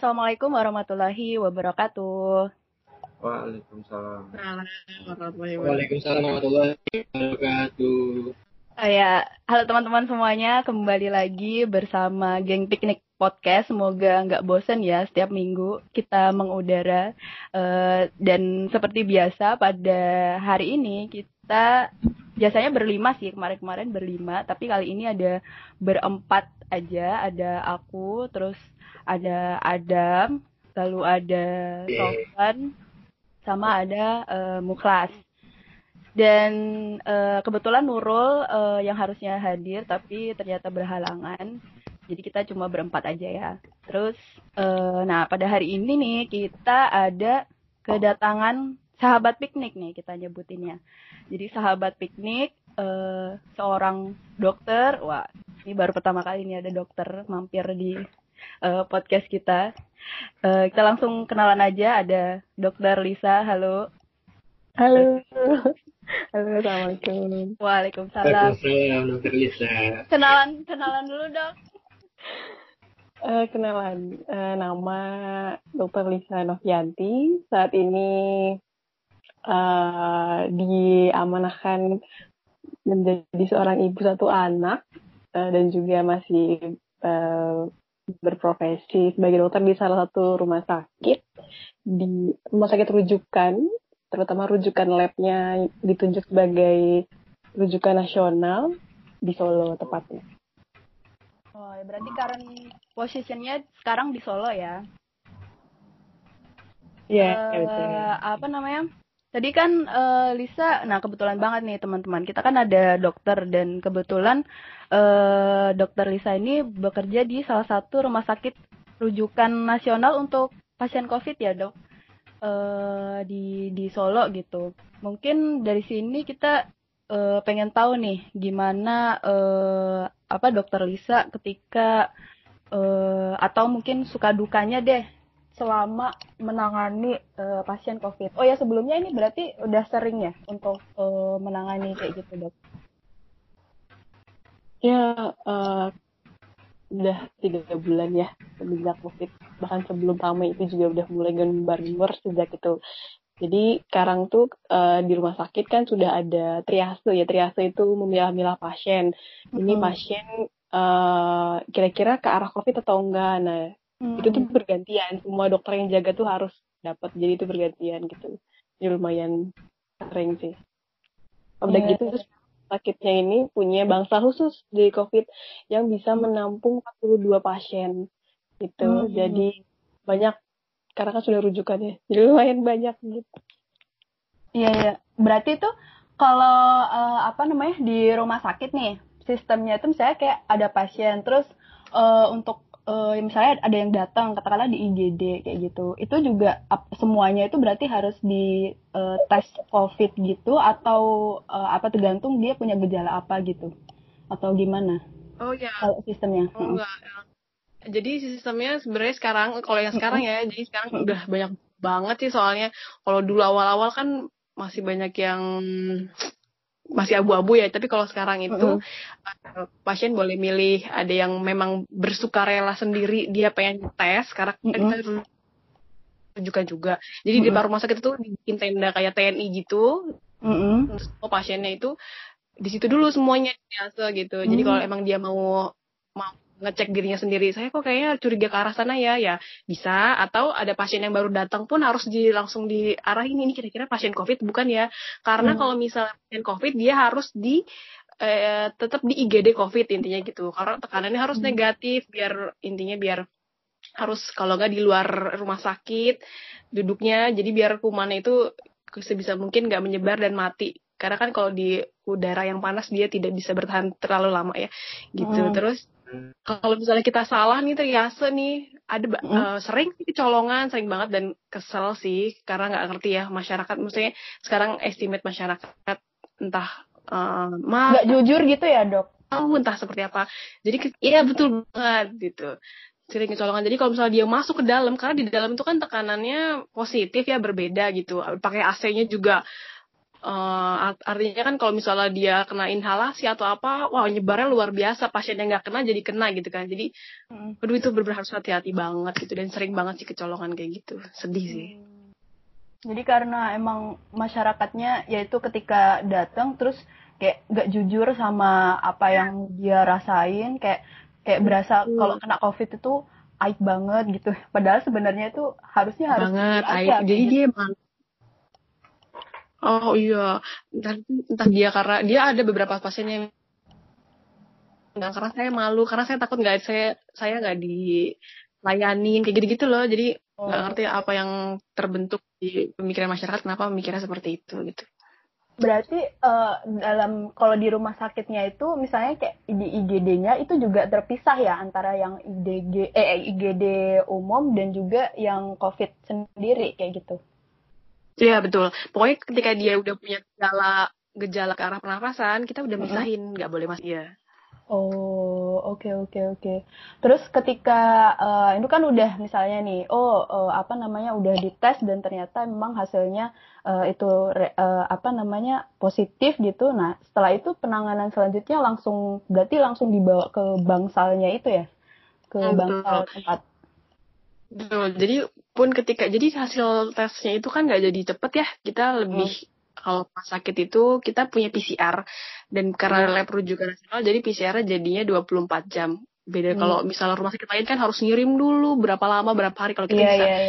Assalamualaikum warahmatullahi wabarakatuh. Waalaikumsalam. Waalaikumsalam warahmatullahi wabarakatuh. Uh, ya, halo teman-teman semuanya, kembali lagi bersama Geng Piknik Podcast. Semoga nggak bosen ya setiap minggu kita mengudara. Uh, dan seperti biasa pada hari ini kita biasanya berlima sih kemarin-kemarin berlima, tapi kali ini ada berempat aja. Ada aku, terus ada Adam, lalu ada Sofan, sama ada uh, Muklas. Dan uh, kebetulan Nurul uh, yang harusnya hadir tapi ternyata berhalangan. Jadi kita cuma berempat aja ya. Terus uh, nah pada hari ini nih kita ada kedatangan sahabat piknik nih kita nyebutinnya. Jadi sahabat piknik uh, seorang dokter. Wah, ini baru pertama kali ini ada dokter mampir di uh, podcast kita. Uh, kita langsung kenalan aja ada Dokter Lisa. Halo. Halo. Halo, assalamualaikum. Waalaikumsalam. Waalaikumsalam, Dokter Lisa. Kenalan, kenalan dulu dok. Uh, kenalan, uh, nama Dokter Lisa Novianti. Saat ini uh, diamanahkan menjadi seorang ibu satu anak uh, dan juga masih uh, berprofesi sebagai dokter di salah satu rumah sakit di rumah sakit rujukan terutama rujukan labnya ditunjuk sebagai rujukan nasional di Solo tepatnya. Oh, ya berarti current posisinya sekarang di Solo ya? Iya, uh, ya betul. Apa namanya? Tadi kan uh, Lisa, nah kebetulan banget nih teman-teman, kita kan ada dokter dan kebetulan uh, dokter Lisa ini bekerja di salah satu rumah sakit rujukan nasional untuk pasien COVID ya dok? uh, di di Solo gitu. Mungkin dari sini kita uh, pengen tahu nih gimana uh, apa Dokter Lisa ketika uh, atau mungkin suka dukanya deh selama menangani uh, pasien COVID. Oh ya sebelumnya ini berarti udah sering ya untuk uh, menangani kayak gitu dok? Ya uh, udah tiga bulan ya semenjak covid bahkan sebelum ramai itu juga udah mulai gembar-gembar sejak itu jadi sekarang tuh uh, di rumah sakit kan sudah ada triase ya triase itu memilah-milah pasien ini hmm. pasien uh, kira-kira ke arah covid atau enggak nah hmm. itu tuh bergantian semua dokter yang jaga tuh harus dapat jadi itu bergantian gitu jadi lumayan sering sih udah yeah. gitu terus sakitnya ini punya bangsa khusus di COVID yang bisa menampung 42 pasien gitu. Hmm. Jadi banyak karena kan sudah rujukannya. Jadi lumayan banyak gitu. Iya iya. Berarti itu kalau uh, apa namanya di rumah sakit nih sistemnya itu misalnya kayak ada pasien terus uh, untuk uh, misalnya ada yang datang katakanlah di IGD kayak gitu. Itu juga ap, semuanya itu berarti harus di uh, tes COVID gitu atau uh, apa tergantung dia punya gejala apa gitu? Atau gimana? Oh ya. Kalau sistemnya. Oh, enggak jadi sistemnya sebenarnya sekarang kalau yang sekarang ya jadi sekarang udah banyak banget sih soalnya. Kalau dulu awal-awal kan masih banyak yang masih abu-abu ya tapi kalau sekarang itu uh, pasien boleh milih ada yang memang bersuka rela sendiri dia pengen tes karena mm -hmm. kita rujukan juga jadi mm -hmm. di depan rumah sakit itu bikin tenda kayak TNI gitu mm -hmm. semua pasiennya itu di situ dulu semuanya biasa gitu mm -hmm. jadi kalau emang dia mau mau ngecek dirinya sendiri. Saya kok kayaknya curiga ke arah sana ya ya bisa. Atau ada pasien yang baru datang pun harus di langsung diarahin ini kira-kira pasien covid bukan ya? Karena hmm. kalau misalnya pasien covid dia harus di eh, tetap di IGD covid intinya gitu. Karena tekanannya harus hmm. negatif biar intinya biar harus kalau nggak di luar rumah sakit duduknya. Jadi biar kumannya itu sebisa mungkin nggak menyebar dan mati. Karena kan kalau di udara yang panas dia tidak bisa bertahan terlalu lama ya. Gitu. Hmm. terus kalau misalnya kita salah nih triase nih ada mm. uh, sering sih kecolongan sering banget dan kesel sih karena nggak ngerti ya masyarakat. Maksudnya sekarang estimate masyarakat entah uh, nggak jujur gitu ya dok? tahu entah seperti apa. Jadi iya betul banget gitu. Sering kecolongan. Jadi kalau misalnya dia masuk ke dalam karena di dalam itu kan tekanannya positif ya berbeda gitu. Pakai AC-nya juga uh, artinya kan kalau misalnya dia kena inhalasi atau apa, wah nyebarnya luar biasa. Pasien yang nggak kena jadi kena gitu kan. Jadi, hmm. aduh itu benar harus hati-hati banget gitu dan sering banget sih kecolongan kayak gitu. Sedih sih. Hmm. Jadi karena emang masyarakatnya yaitu ketika datang terus kayak nggak jujur sama apa yang dia rasain, kayak kayak berasa hmm. kalau kena covid itu aib banget gitu. Padahal sebenarnya itu harusnya harus banget aib. Jadi gitu. dia emang Oh iya, entah, entah dia karena dia ada beberapa pasien yang nggak karena saya malu karena saya takut nggak saya saya nggak dilayanin kayak gitu-gitu loh. Jadi nggak oh. ngerti apa yang terbentuk di pemikiran masyarakat kenapa memikirnya seperti itu gitu. Berarti uh, dalam kalau di rumah sakitnya itu misalnya kayak di IGD-nya itu juga terpisah ya antara yang IGD eh IGD umum dan juga yang COVID sendiri kayak gitu Iya betul. Pokoknya ketika dia udah punya gejala gejala ke arah pernafasan, kita udah misahin, nggak boleh masuk ya. Oh, oke okay, oke okay, oke. Okay. Terus ketika uh, itu kan udah misalnya nih, oh uh, apa namanya udah dites dan ternyata memang hasilnya uh, itu uh, apa namanya positif gitu. Nah, setelah itu penanganan selanjutnya langsung berarti langsung dibawa ke bangsalnya itu ya, ke bangsal tempat. Betul. Jadi pun ketika jadi hasil tesnya itu kan nggak jadi cepet ya kita lebih hmm. kalau pas sakit itu kita punya PCR dan karena hmm. lab rujukan nasional jadi PCR jadinya 24 jam beda hmm. kalau misalnya rumah sakit lain kan harus ngirim dulu berapa lama berapa hari kalau kita yeah, bisa yeah,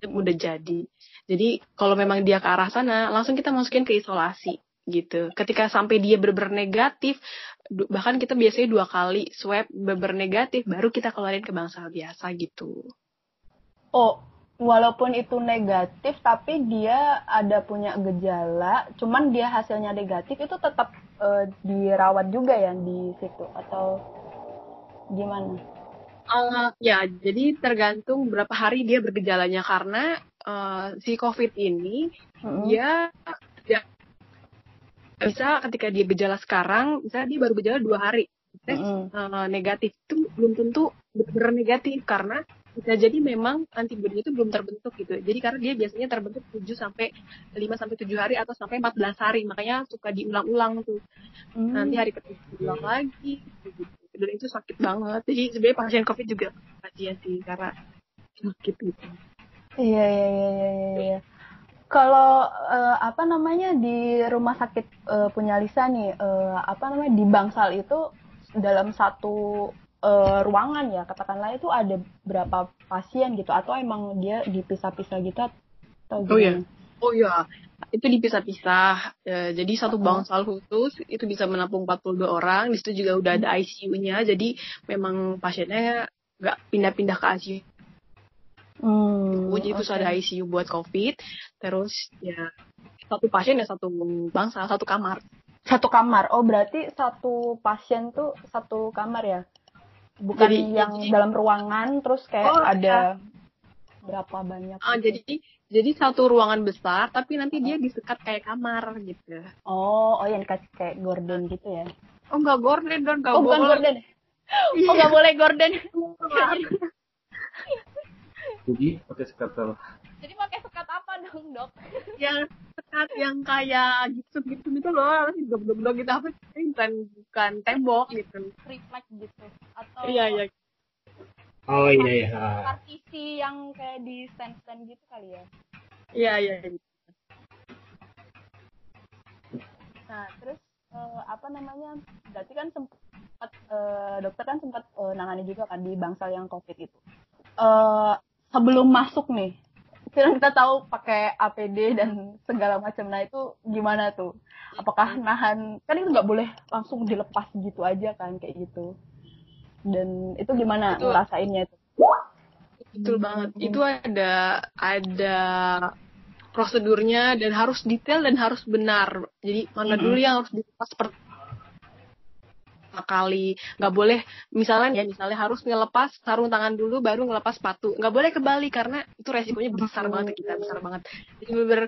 yeah. udah jadi jadi kalau memang dia ke arah sana langsung kita masukin ke isolasi gitu ketika sampai dia benar negatif bahkan kita biasanya dua kali swab beber negatif baru kita keluarin ke bangsal biasa gitu oh walaupun itu negatif tapi dia ada punya gejala. Cuman dia hasilnya negatif itu tetap uh, dirawat juga ya di situ atau gimana? Uh, ya jadi tergantung berapa hari dia bergejalanya. Karena uh, si covid ini mm-hmm. dia ya, bisa ketika dia gejala sekarang bisa dia baru gejala dua hari. Tes mm-hmm. uh, negatif itu belum tentu benar negatif. Karena bisa jadi memang antibodi itu belum terbentuk gitu. Jadi karena dia biasanya terbentuk 7 sampai 5 sampai 7 hari atau sampai 14 hari. Makanya suka diulang-ulang tuh. Hmm. Nanti hari ketiga diulang lagi gitu. Dan itu sakit banget. Jadi sebenarnya pasien Covid juga kasihan sih karena sakit gitu. Iya iya iya iya iya. iya. Kalau uh, apa namanya di rumah sakit uh, punya Lisa nih uh, apa namanya di Bangsal itu dalam satu uh, ruangan ya katakanlah itu ada berapa pasien gitu atau emang dia dipisah-pisah gitu atau gimana? Oh iya. Oh iya. Itu dipisah-pisah. Ya, jadi satu oh. bangsal khusus itu bisa menampung 42 orang. Di situ juga udah ada ICU-nya. Jadi memang pasiennya nggak pindah-pindah ke ICU. Hmm, jadi okay. itu ada ICU buat COVID. Terus ya satu pasien ya satu bangsal, satu kamar. Satu kamar. Oh, berarti satu pasien tuh satu kamar ya? Bukan jadi, yang jadi, dalam ruangan terus kayak oh, ada ya. berapa banyak oh, gitu. jadi jadi satu ruangan besar tapi nanti dia disekat kayak kamar gitu. Oh oh yang dikasih kayak gorden gitu ya? Oh enggak gorden dong enggak oh, bukan gorden oh enggak boleh gorden jadi pakai sekat apa? Jadi pakai sekat apa dong dok? Yang sekat yang kayak gitu gitu gitu loh dok dok gitu apa bukan bukan tembok gitu. Reflect gitu atau iya iya. Oh iya iya. Partisi yang kayak di stand stand gitu kali ya? Iya iya nah terus uh, apa namanya berarti kan sempat uh, dokter kan sempat uh, nangani juga kan di bangsal yang covid itu. Uh, sebelum masuk nih kan kita tahu pakai APD dan segala macam. Nah itu gimana tuh? Apakah nahan? Kan itu nggak boleh langsung dilepas gitu aja kan kayak gitu. Dan itu gimana itu, ngerasainnya itu? Betul banget. Hmm. itu ada ada prosedurnya dan harus detail dan harus benar. Jadi mana hmm. dulu yang harus dilepas seperti kali nggak boleh misalnya ya misalnya harus ngelepas sarung tangan dulu baru ngelepas sepatu. Nggak boleh kembali karena itu resikonya besar banget kita besar banget. Jadi bener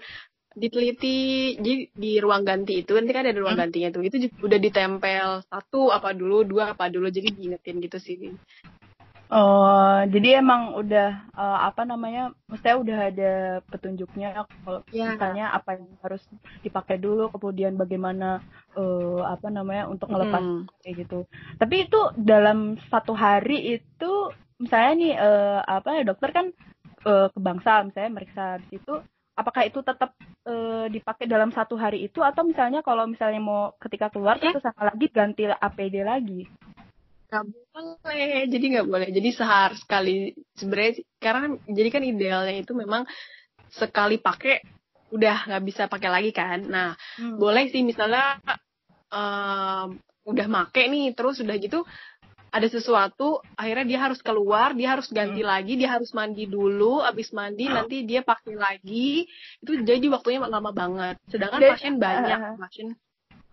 diteliti jadi di ruang ganti itu nanti kan ada ruang gantinya tuh. Itu udah ditempel satu apa dulu dua apa dulu jadi diingetin gitu sih Oh, jadi emang udah uh, apa namanya? Maksudnya udah ada petunjuknya kalau Ya. misalnya apa yang harus dipakai dulu, kemudian bagaimana uh, apa namanya untuk ngelepas Mm. kayak gitu. Tapi itu dalam satu hari itu misalnya nih uh, apa dokter kan uh, ke Bangsal misalnya meriksa di situ apakah itu tetap uh, dipakai dalam satu hari itu atau misalnya kalau misalnya mau ketika keluar Eh. terus sama lagi ganti APD lagi. Gak boleh, jadi nggak boleh. Jadi sehari sekali sebenarnya karena jadi kan idealnya itu memang sekali pakai udah nggak bisa pakai lagi kan. Nah Hmm. boleh sih misalnya em, udah make nih terus udah gitu ada sesuatu akhirnya dia harus keluar dia harus ganti lagi dia harus mandi dulu abis mandi nanti dia pakai lagi itu jadi waktunya lama banget sedangkan Dan- pasien banyak Ah. pasien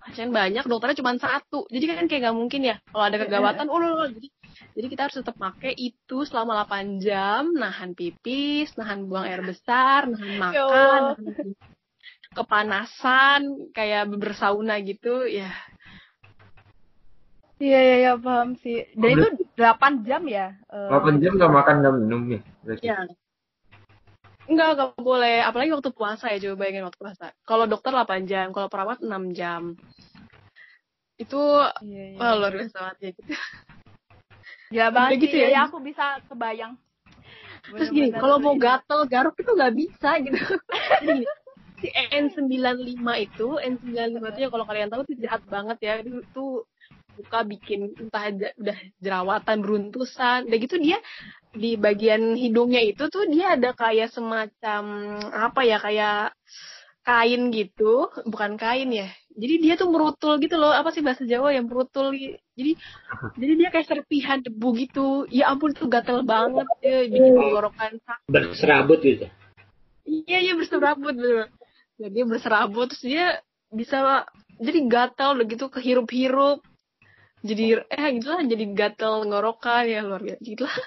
pasien banyak dokternya cuma satu jadi kan kayak nggak mungkin ya kalau ada kegawatan oh loh. jadi jadi kita harus tetap pakai itu selama 8 jam nahan pipis nahan buang air besar nahan makan Allah. nahan kepanasan kayak bersauna gitu ya Iya iya iya paham sih. Dan itu 8 jam ya? eh, 8 jam nggak makan nggak minum berarti. ya Enggak, enggak boleh. Apalagi waktu puasa ya, coba bayangin waktu puasa. Kalau dokter 8 jam, kalau perawat 6 jam. Itu, Iya, iya. wah luar biasa banget ya gitu. Ya banget gitu ya. ya, aku bisa kebayang. Terus gini, kalau mau gatel, garuk itu nggak bisa gitu. Jadi si N95 itu, N95 itu ya kalau kalian tahu itu jahat banget ya. Itu tuh buka bikin entah udah jerawatan, beruntusan. Udah gitu dia di bagian hidungnya itu tuh dia ada kayak semacam apa ya kayak kain gitu, bukan kain ya. Jadi dia tuh merutul gitu loh, apa sih bahasa Jawa yang merutul? Jadi jadi dia kayak serpihan debu gitu. Ya ampun tuh gatel banget ya, bikin tenggorokan sakit. Berserabut gitu. Iya iya berserabut bener. Jadi dia berserabut terus dia bisa jadi gatel udah gitu kehirup-hirup. Jadi eh gitulah jadi gatel tenggorokan ya luar biasa gitulah.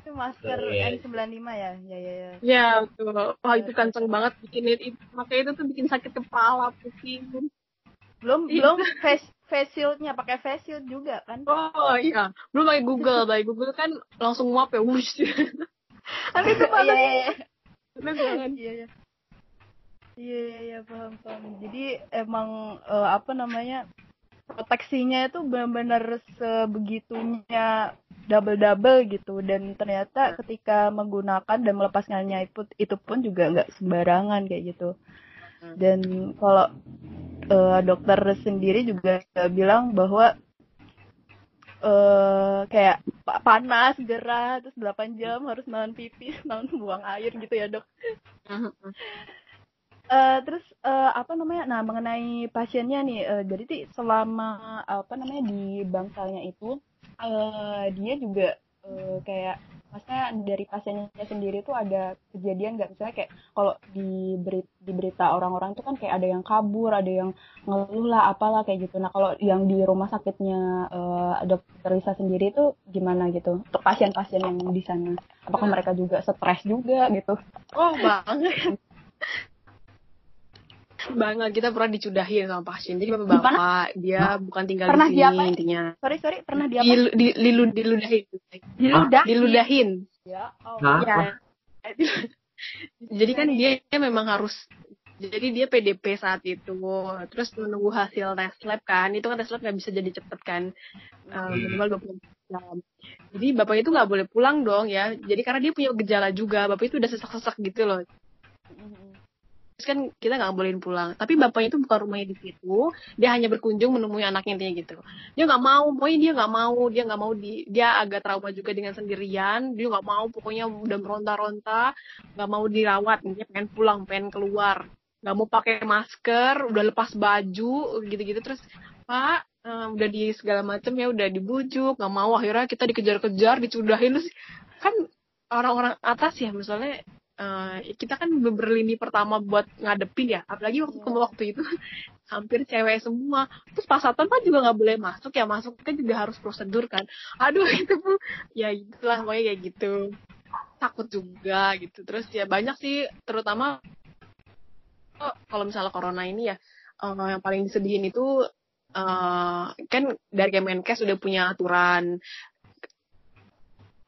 Itu masker Iya, iya. N95 ya? Ya ya ya. Ya betul. Wah itu kenceng banget bikin itu. Makanya itu tuh bikin sakit kepala pusing. Belum Iya. belum face face shieldnya pakai face shield juga kan? Oh iya, belum pakai Google, pakai Google kan langsung nguap ya, wush. Tapi itu Iya, iya iya iya. Iya iya. Iya iya iya paham paham. Jadi emang eh, apa namanya proteksinya itu benar-benar sebegitunya double-double gitu dan ternyata ketika menggunakan dan melepaskannya itu itu pun juga nggak sembarangan kayak gitu. Dan kalau eh, dokter sendiri juga bilang bahwa eh kayak pa- panas, gerah, terus 8 jam harus nahan pipis, nahan buang air gitu ya dok. Eh, terus eh, apa namanya? Nah mengenai pasiennya nih, eh, jadi sih selama apa namanya di bangsalnya itu eh, dia juga eh, kayak maksudnya dari pasiennya sendiri tuh ada kejadian nggak misalnya kayak kalau di beri- di berita orang-orang tuh kan kayak ada yang kabur, ada yang ngeluh lah apalah kayak gitu. Nah kalau yang di rumah sakitnya eh, dokter Lisa sendiri itu gimana gitu untuk pasien-pasien yang di sana? Apakah mereka juga stres juga gitu? Oh banget. banget kita pernah dicudahin sama pasien. Jadi bapak-bapak dia bukan tinggal Pernah di sini intinya. Sorry sorry pernah dia Di, di, dilu- diludahin. Diludahin. Diludahin. Ya, oh. Ya. Jadi kan dia, dia memang harus jadi dia PDP saat itu terus menunggu hasil tes lab kan itu kan tes lab nggak bisa jadi cepet kan Eh, minimal 20 jam jadi bapak itu nggak boleh pulang dong ya jadi karena dia punya gejala juga bapak itu udah sesak-sesak gitu loh terus kan kita nggak bolehin pulang. Tapi bapaknya itu bukan rumahnya di situ. Dia hanya berkunjung menemui anaknya intinya gitu. Dia nggak mau pokoknya dia nggak mau dia nggak mau di dia agak trauma juga dengan sendirian. Dia nggak mau pokoknya udah meronta-ronta nggak mau dirawat. Dia pengen pulang pengen keluar. Nggak mau pakai masker udah lepas baju gitu-gitu. Terus pak eh, udah di segala macam ya udah dibujuk nggak mau. Akhirnya kita dikejar-kejar dicudahin. Terus kan orang-orang atas ya misalnya eh, kita kan berlini pertama buat ngadepin ya apalagi waktu waktu itu hampir cewek semua. Terus pas satpam kan juga nggak boleh masuk ya masuk kan juga harus prosedur kan. Aduh itu pun ya itulah pokoknya kayak gitu. Takut juga gitu. Terus ya banyak sih terutama oh, kalau misalnya corona ini ya eh, yang paling disedihin itu eh, kan dari Kemenkes udah punya aturan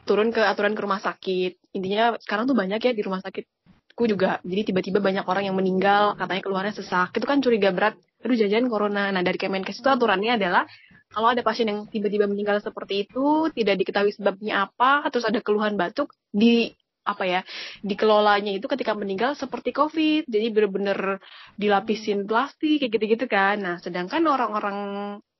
turun ke aturan ke rumah sakit. Intinya sekarang tuh banyak ya di rumah sakitku juga. Jadi tiba-tiba banyak orang yang meninggal katanya keluarnya sesak. Itu kan curiga berat. Aduh jajan corona. Nah dari Kemenkes itu aturannya adalah kalau ada pasien yang tiba-tiba meninggal seperti itu tidak diketahui sebabnya apa terus ada keluhan batuk di apa ya dikelolanya itu ketika meninggal seperti covid. Jadi bener-bener dilapisin plastik kayak gitu-gitu kan. Nah sedangkan orang-orang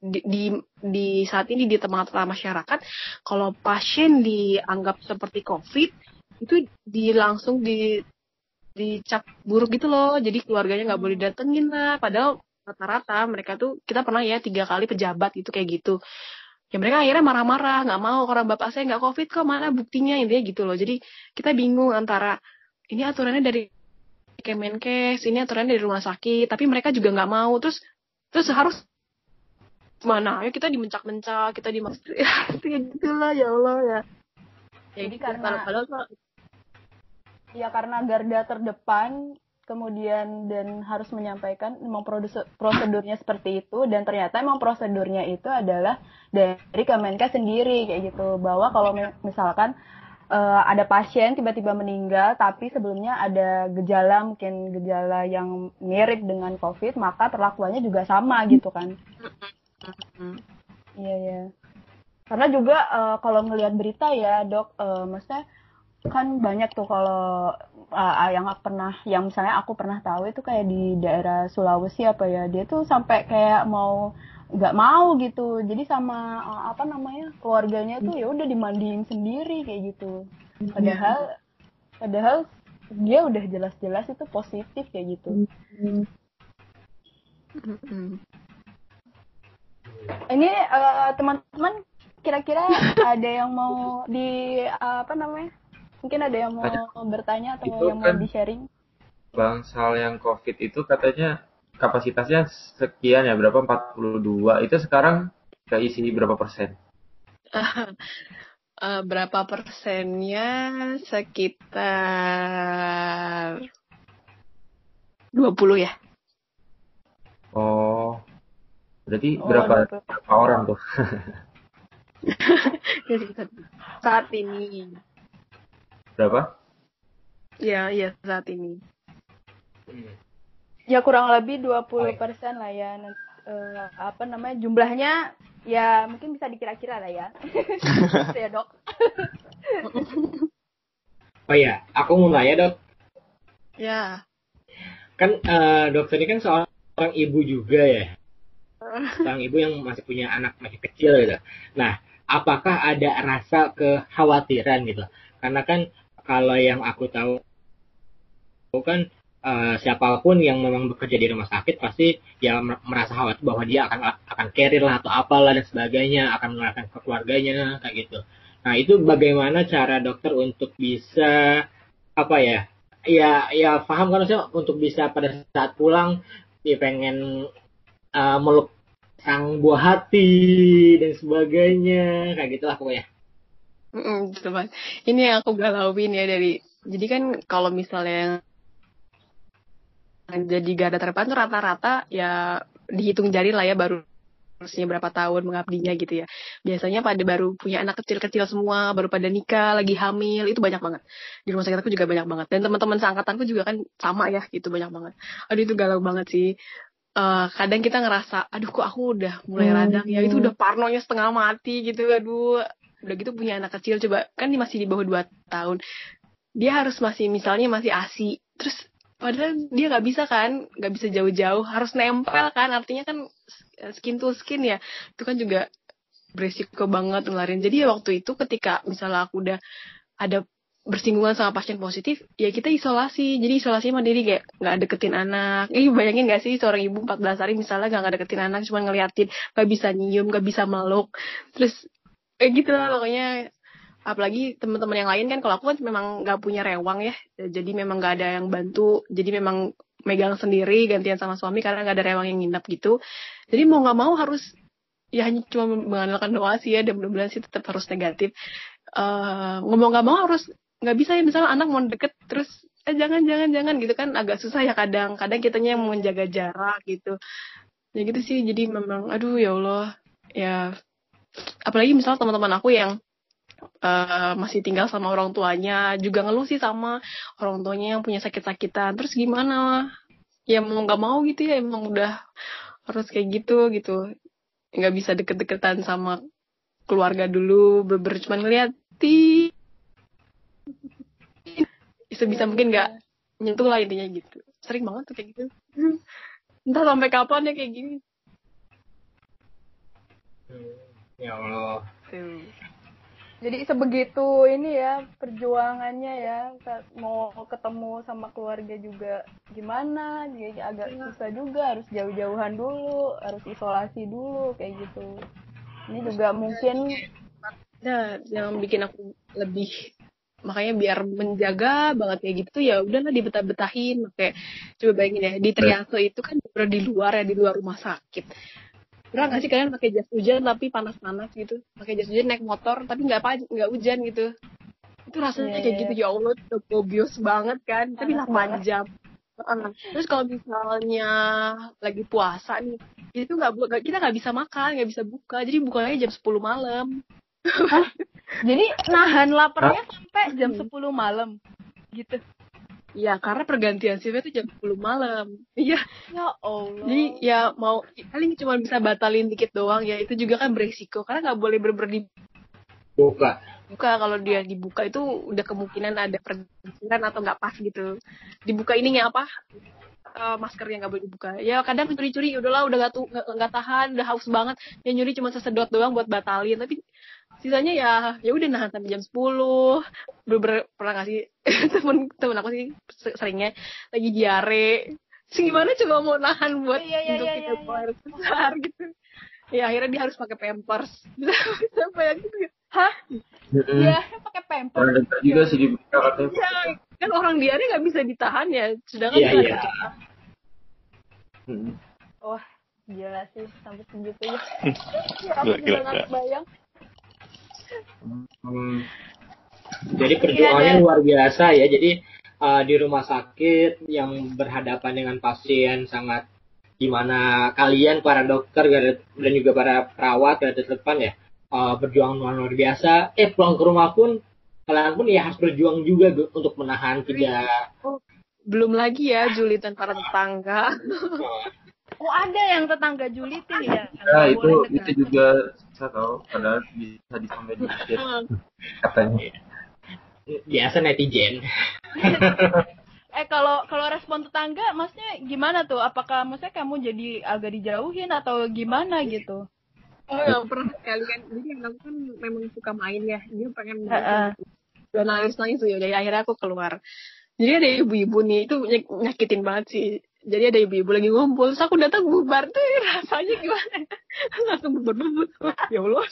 di, di di saat ini di tengah-tengah masyarakat kalau pasien dianggap seperti covid itu di langsung di dicap buruk gitu loh. Jadi keluarganya nggak boleh datengin lah. Padahal rata-rata mereka tuh kita pernah ya tiga kali pejabat itu kayak gitu. Ya mereka akhirnya marah-marah nggak mau orang bapak saya nggak covid kok mana buktinya intinya gitu loh. Jadi kita bingung antara ini aturannya dari Kemenkes ini aturannya dari rumah sakit tapi mereka juga nggak mau. Terus terus harus mana ayo kita dimencak-mencak kita dimaksud. Ya gitulah ya Allah ya. Jadi karena ya karena garda terdepan kemudian dan harus menyampaikan memang prosedurnya seperti itu dan ternyata memang prosedurnya itu adalah dari Kemenkes sendiri kayak gitu. Bahwa kalau misalkan uh, ada pasien tiba-tiba meninggal tapi sebelumnya ada gejala mungkin gejala yang mirip dengan COVID maka perlakuannya juga sama gitu kan iya ya karena juga uh, kalau ngelihat berita ya dok uh, maksudnya kan banyak tuh kalau uh, yang pernah yang misalnya aku pernah tahu itu kayak di daerah Sulawesi apa ya dia tuh sampai kayak mau nggak mau gitu. Jadi sama uh, apa namanya keluarganya tuh ya udah dimandiin sendiri kayak gitu. Padahal padahal dia udah jelas-jelas itu positif kayak gitu ini uh, teman-teman kira-kira ada yang mau di uh, apa namanya Mungkin ada yang mau bertanya atau itu yang kan mau di-sharing? Bangsal yang COVID itu katanya kapasitasnya sekian ya, berapa? 42. Itu sekarang keisi berapa persen? uh, berapa persennya? Sekitar 20 ya. Oh. Berarti oh, berapa, berapa orang tuh? saat ini Berapa? Ya, iya saat ini. Hmm. Ya kurang lebih 20 persen lah ya. Uh, apa namanya jumlahnya ya mungkin bisa dikira-kira lah ya. ya dok. oh ya, aku mau nanya dok. Ya. Kan uh, dokter ini kan seorang ibu juga ya. Seorang ibu yang masih punya anak masih kecil gitu. Nah, apakah ada rasa kekhawatiran gitu? Karena kan kalau yang aku tahu kan uh, siapa pun yang memang bekerja di rumah sakit pasti ya merasa khawatir bahwa dia akan akan carrier lah atau apalah dan sebagainya akan menularkan ke keluarganya kayak gitu. Nah itu bagaimana cara dokter untuk bisa apa ya ya ya paham kan untuk bisa pada saat pulang dia pengen uh, meluk sang buah hati dan sebagainya kayak gitulah pokoknya. Mm, teman. Ini yang aku galauin ya dari. Jadi kan kalau misalnya yang jadi garda terdepan tuh rata-rata ya dihitung jari lah ya baru usia berapa tahun mengabdinya gitu ya. Biasanya pada baru punya anak kecil-kecil semua, baru pada nikah, lagi hamil, itu banyak banget. Di rumah sakit aku juga banyak banget. Dan teman-teman seangkatanku juga kan sama ya, gitu banyak banget. Aduh itu galau banget sih. Uh, kadang kita ngerasa, aduh kok aku udah mulai radang ya, itu udah parnonya setengah mati gitu, aduh. Udah gitu punya anak kecil coba kan dia masih di bawah 2 tahun. Dia harus masih misalnya masih asi terus padahal dia nggak bisa kan nggak bisa jauh-jauh harus nempel kan artinya kan skin to skin ya. Itu kan juga beresiko banget ngelarin jadi ya waktu itu ketika misalnya aku udah ada bersinggungan sama pasien positif ya kita isolasi. Jadi isolasi mandiri kayak nggak deketin anak. Eh bayangin gak sih seorang ibu 14 hari misalnya nggak deketin anak cuma ngeliatin nggak bisa nyium nggak bisa meluk. Terus kayak gitu lah pokoknya. Apalagi teman-teman yang lain kan kalau aku kan memang nggak punya rewang ya. Jadi memang nggak ada yang bantu. Jadi memang megang sendiri gantian sama suami karena nggak ada rewang yang nginap gitu. Jadi mau nggak mau harus ya hanya cuma mengandalkan doa sih ya dan mudah-mudahan sih tetap harus negatif. Uh, ngomong nggak mau harus nggak bisa ya misalnya anak mau deket terus eh jangan jangan jangan gitu kan agak susah ya kadang. Kadang kitanya yang mau menjaga jarak gitu. Ya gitu sih jadi memang aduh ya Allah. Ya apalagi misalnya teman-teman aku yang uh, masih tinggal sama orang tuanya juga ngeluh sih sama orang tuanya yang punya sakit-sakitan. Terus gimana? Ya mau nggak mau gitu ya emang udah harus kayak gitu gitu. Nggak bisa deket-deketan sama keluarga dulu beber cuma ngeliat di bisa mungkin nggak nyentuh lah intinya gitu. Sering banget tuh kayak gitu. Entah sampai kapan ya kayak gini. Ya Allah. Tuh. Jadi sebegitu ini ya perjuangannya ya mau ketemu sama keluarga juga gimana jadi agak iya. susah juga harus jauh-jauhan dulu harus isolasi dulu kayak gitu. Ini juga mungkin nah yang bikin aku lebih makanya biar menjaga banget kayak gitu ya udahlah dibetah-betahin. Kayak coba bayangin ya di Triaso itu kan udah di luar ya di luar rumah sakit. Pernah nggak sih kalian pakai jas hujan tapi panas-panas gitu? Pakai jas hujan naik motor tapi nggak apa nggak hujan gitu. Itu rasanya yeah. kayak gitu ya Allah udah bobios banget kan. Tapi 8 jam. Terus kalau misalnya lagi puasa nih itu nggak kita nggak bisa makan nggak bisa buka. Jadi bukanya jam 10 malam jadi nahan laparnya sampai jam 10 malam gitu. Iya, karena pergantian shift itu jam 10 malam. Iya. Ya Allah. Jadi ya mau paling cuma bisa batalin dikit doang ya itu juga kan beresiko karena nggak boleh berber di buka. Buka kalau dia dibuka itu udah kemungkinan ada pergantian atau nggak pas gitu. Dibuka ininya apa? Uh, masker yang nggak boleh dibuka. Ya kadang curi-curi udahlah udah gak, gak, tahan, udah haus banget. Ya nyuri cuma sesedot doang buat batalin. Tapi sisanya ya ya udah nahan sampai jam 10 bener pernah ngasih temen temen aku sih seringnya lagi diare sih gimana coba mau nahan buat iya, iya, untuk iya, kita iya, iya. besar gitu ya akhirnya dia harus pakai pampers sampai gitu hah Iya, pakai pampers. Ada juga sih di katanya. Ya, kan orang diare nggak bisa ditahan ya, sedangkan yeah, iya. Hmm. Wah, gila sih sampai segitu ya. ya aku juga nggak bayang. Hmm. Jadi perjuangannya luar biasa ya. Jadi uh, di rumah sakit yang berhadapan dengan pasien sangat gimana kalian para dokter dan juga para perawat garda depan ya uh, berjuang luar biasa. Eh pulang ke rumah pun kalian pun ya harus berjuang juga untuk menahan tidak. Oh, belum lagi ya julitan para tetangga. Oh ada yang tetangga julitin ya? Ya itu itu juga saya tahu padahal bisa disampaikan dikit katanya. Biasa netizen. eh kalau kalau respon tetangga maksudnya gimana tuh? Apakah maksudnya kamu jadi agak dijauhin atau gimana gitu? Oh ya pernah sekali kan. Jadi aku kan memang suka main ya. Dia pengen uh, dan nangis nangis tuh ya. Jadi akhirnya aku keluar. Jadi ada ibu-ibu nih itu nyakitin banget sih jadi ada ibu-ibu lagi ngumpul terus aku datang bubar tuh rasanya gimana? Langsung bubar bubar ya allah.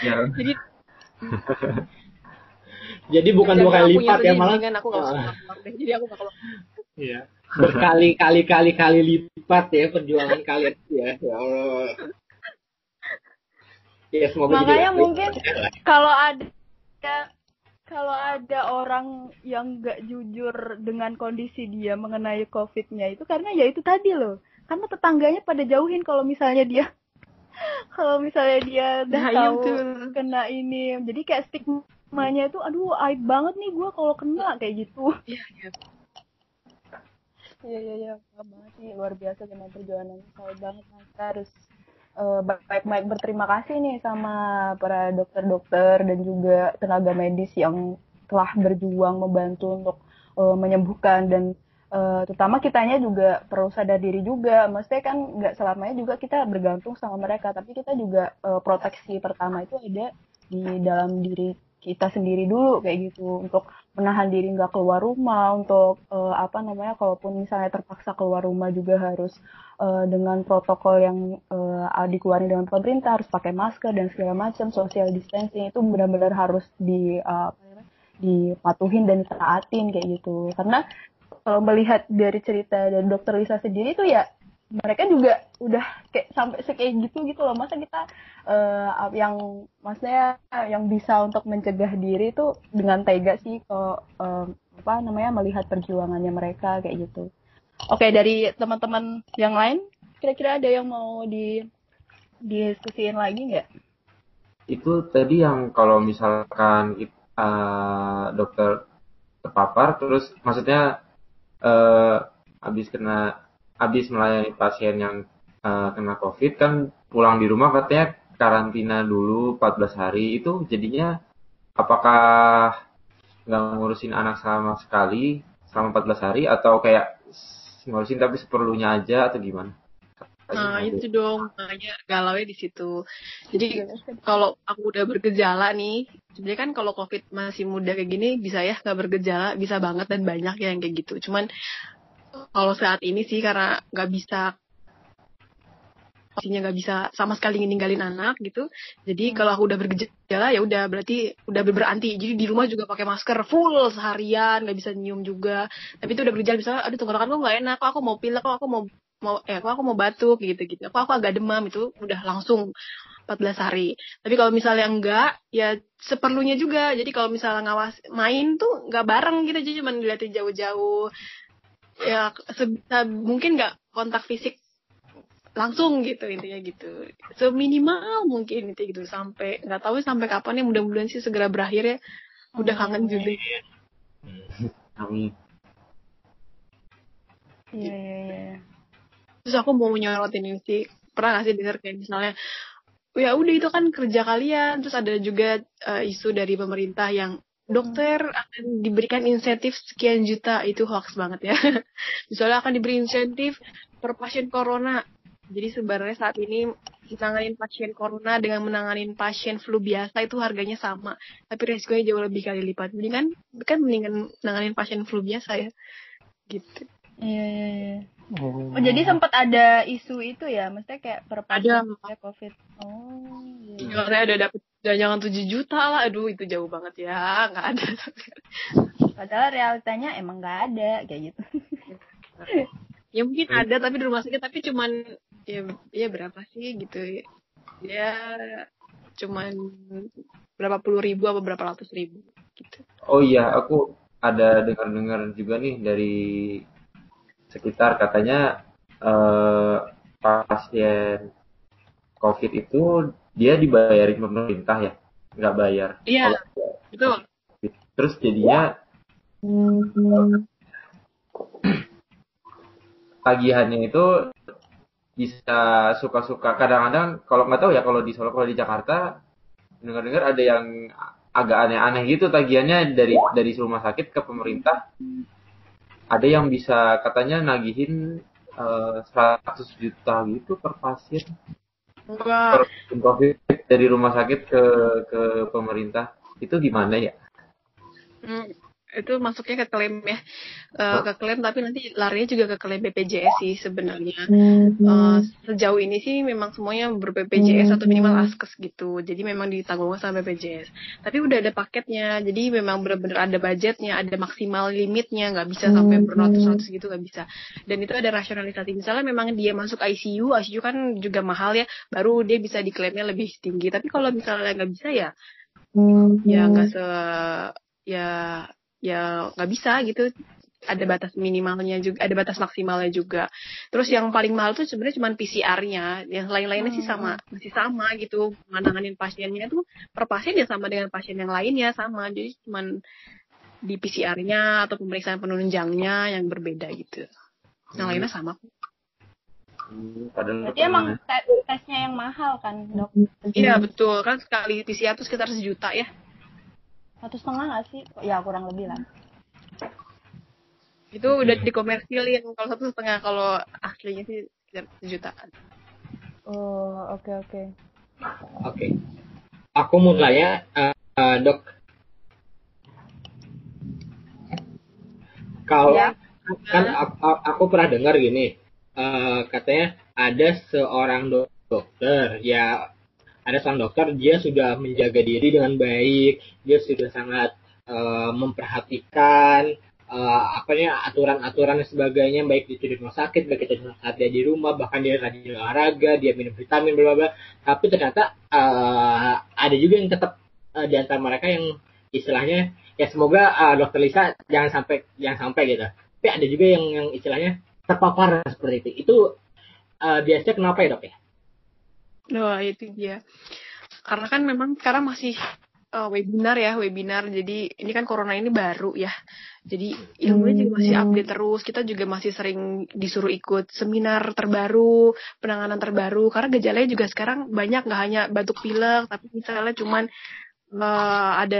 Ya. jadi jadi bukan dua kali lipat ya malah? aku gak usah deh. Jadi aku gak keluar. Iya. Berkali-kali kali kali lipat ya perjuangan kalian ya. Ya allah. Ya semoga makanya mungkin kalau ada kalau ada orang yang nggak jujur dengan kondisi dia mengenai COVID-nya itu karena ya itu tadi loh. Karena tetangganya pada jauhin kalau misalnya dia kalau misalnya dia udah nah, tahu itu. kena ini. Jadi kayak stigmanya itu aduh aib banget nih gue kalau kena kayak gitu. Iya, iya. Iya, iya, iya. banget sih. Luar biasa dengan perjuangan saya banget. Harus baik-baik berterima kasih nih sama para dokter-dokter dan juga tenaga medis yang telah berjuang membantu untuk uh, menyembuhkan dan uh, terutama kitanya juga perlu sadar diri juga. Maksudnya kan nggak selamanya juga kita bergantung sama mereka, tapi kita juga uh, proteksi pertama itu ada di dalam diri kita sendiri dulu kayak gitu. Untuk menahan diri nggak keluar rumah untuk uh, apa namanya kalaupun misalnya terpaksa keluar rumah juga harus uh, dengan protokol yang uh, dikeluarin dengan pemerintah harus pakai masker dan segala macam social distancing itu benar-benar harus di uh, dipatuhin dan ditaatin kayak gitu. Karena kalau melihat dari cerita dari dokter Lisa sendiri itu ya mereka juga udah kayak sampai sekayak gitu gitu loh. Masa kita uh, yang maksudnya yang bisa untuk mencegah diri itu dengan tega sih kok uh, apa namanya melihat perjuangannya mereka kayak gitu. Oke dari teman-teman yang lain kira-kira ada yang mau di diskusiin lagi nggak? Itu tadi yang kalau misalkan uh, dokter terpapar terus maksudnya uh, habis kena habis melayani pasien yang uh, kena covid kan pulang di rumah katanya karantina dulu 14 hari itu jadinya apakah nggak ngurusin anak sama sekali selama 14 hari atau kayak ngurusin tapi seperlunya aja atau gimana? Nah itu dong makanya galau di situ. Jadi kalau aku udah bergejala nih, sebenarnya kan kalau covid masih muda kayak gini bisa ya nggak bergejala, bisa banget dan banyak ya yang kayak gitu. Cuman kalau saat ini sih karena nggak bisa pastinya nggak bisa sama sekali ninggalin anak gitu. Jadi hmm. kalau aku udah bergejala ya udah berarti udah beranti. Jadi di rumah juga pakai masker full seharian, nggak bisa nyium juga. Tapi itu udah bergejala misalnya, aduh tenggorokan kok nggak enak, kok aku mau pilek, kok aku mau mau eh kok aku mau batuk gitu gitu. Kok aku agak demam itu udah langsung 14 hari. Tapi kalau misalnya enggak, ya seperlunya juga. Jadi kalau misalnya ngawas main tuh nggak bareng gitu, jadi cuma dilihatin jauh-jauh. Ya sebisa mungkin nggak kontak fisik langsung gitu intinya gitu. Seminimal mungkin itu gitu. Sampai nggak tahu sampai kapan ya mudah-mudahan sih segera berakhir ya. Udah kangen juga. amin. Iya iya iya. Terus aku mau nyorotin ini sih. Pernah nggak sih dengar kayak misalnya ya udah itu kan kerja kalian. Terus ada juga uh, isu dari pemerintah yang dokter akan diberikan insentif sekian juta itu hoax banget ya misalnya akan diberi insentif per pasien corona jadi sebenarnya saat ini menanganin pasien corona dengan menanganin pasien flu biasa itu harganya sama, tapi resikonya jauh lebih kali lipat. Jadi kan mendingan menanganin pasien flu biasa ya. Gitu. Iya, iya, iya. Oh. oh, jadi sempat ada isu itu ya, maksudnya kayak per pasien ada. COVID. Oh, iya. Karena ada dapat jangan 7 juta lah, aduh itu jauh banget ya, nggak ada. Padahal realitanya emang nggak ada kayak gitu. ya mungkin ada tapi di rumah sakit tapi cuman ya ya berapa sih gitu. Ya cuman berapa puluh ribu atau berapa ratus ribu gitu. Oh iya aku ada dengar-dengar juga nih dari sekitar. Katanya eh, pasien covid itu dia dibayarin pemerintah ya nggak bayar. Iya betul. Terus jadinya tagihannya itu bisa suka-suka. Kadang-kadang kalau nggak tahu ya kalau di Solo kalau di Jakarta dengar-dengar ada yang agak aneh-aneh gitu tagihannya dari dari rumah sakit ke pemerintah. Ada yang bisa katanya nagihin uh, 100 juta gitu per pasien per covid dari rumah sakit ke ke pemerintah itu gimana ya? Hmm, itu masuknya ke klaim ya. Uh, ke klaim tapi nanti larinya juga ke klaim BPJS sih sebenarnya. Uh, sejauh ini sih memang semuanya ber BPJS atau minimal askes gitu. Jadi memang ditanggung sama BPJS tapi udah ada paketnya jadi memang benar-benar ada budgetnya ada maksimal limitnya. Nggak bisa sampai beratus-ratus gitu nggak bisa. Dan itu ada rasionalisasi. Misalnya memang dia masuk ICU ICU kan juga mahal ya. Baru dia bisa diklaimnya lebih tinggi. Tapi kalau misalnya nggak bisa ya ya nggak se ya ya nggak bisa gitu. Ada batas minimalnya juga ada batas maksimalnya juga. Terus yang paling mahal tuh sebenarnya cuma PCR-nya yang lain-lainnya sih sama hmm. masih sama gitu. Menanganin pasiennya tuh per pasien ya sama dengan pasien yang lainnya sama. Jadi cuma di PCR-nya atau pemeriksaan penunjangnya yang berbeda gitu. Yang hmm. lainnya sama. Hmm, Berarti emang tesnya yang mahal kan dok? Iya betul. Kan sekali PCR tuh sekitar sejuta ya satu setengah nggak sih ya kurang lebih lah itu udah dikomersilin kalau satu setengah kalau aslinya sih sekitar sejutaan oh oke okay, oke okay. oke okay. aku mau tanya uh, uh, dok kalau ya. kan aku, aku pernah dengar gini uh, katanya ada seorang dokter ya ada sang dokter dia sudah menjaga diri dengan baik. Dia sudah sangat uh, memperhatikan uh, apa ya aturan-aturan dan sebagainya baik itu di rumah sakit baik itu saat dia di rumah bahkan dia rajin olahraga dia minum vitamin bla tapi ternyata uh, ada juga yang tetap uh, di antara mereka yang istilahnya ya semoga uh, dokter Lisa jangan sampai jangan sampai gitu. Tapi ada juga yang yang istilahnya terpapar seperti itu. Itu uh, biasanya kenapa ya dok ya Wah itu dia. karena kan memang sekarang masih uh, webinar ya webinar. Jadi ini kan corona ini baru ya. Jadi ilmunya juga masih update terus. Kita juga masih sering disuruh ikut seminar terbaru penanganan terbaru. Karena gejalanya juga sekarang banyak nggak hanya batuk pilek tapi misalnya cuman uh, ada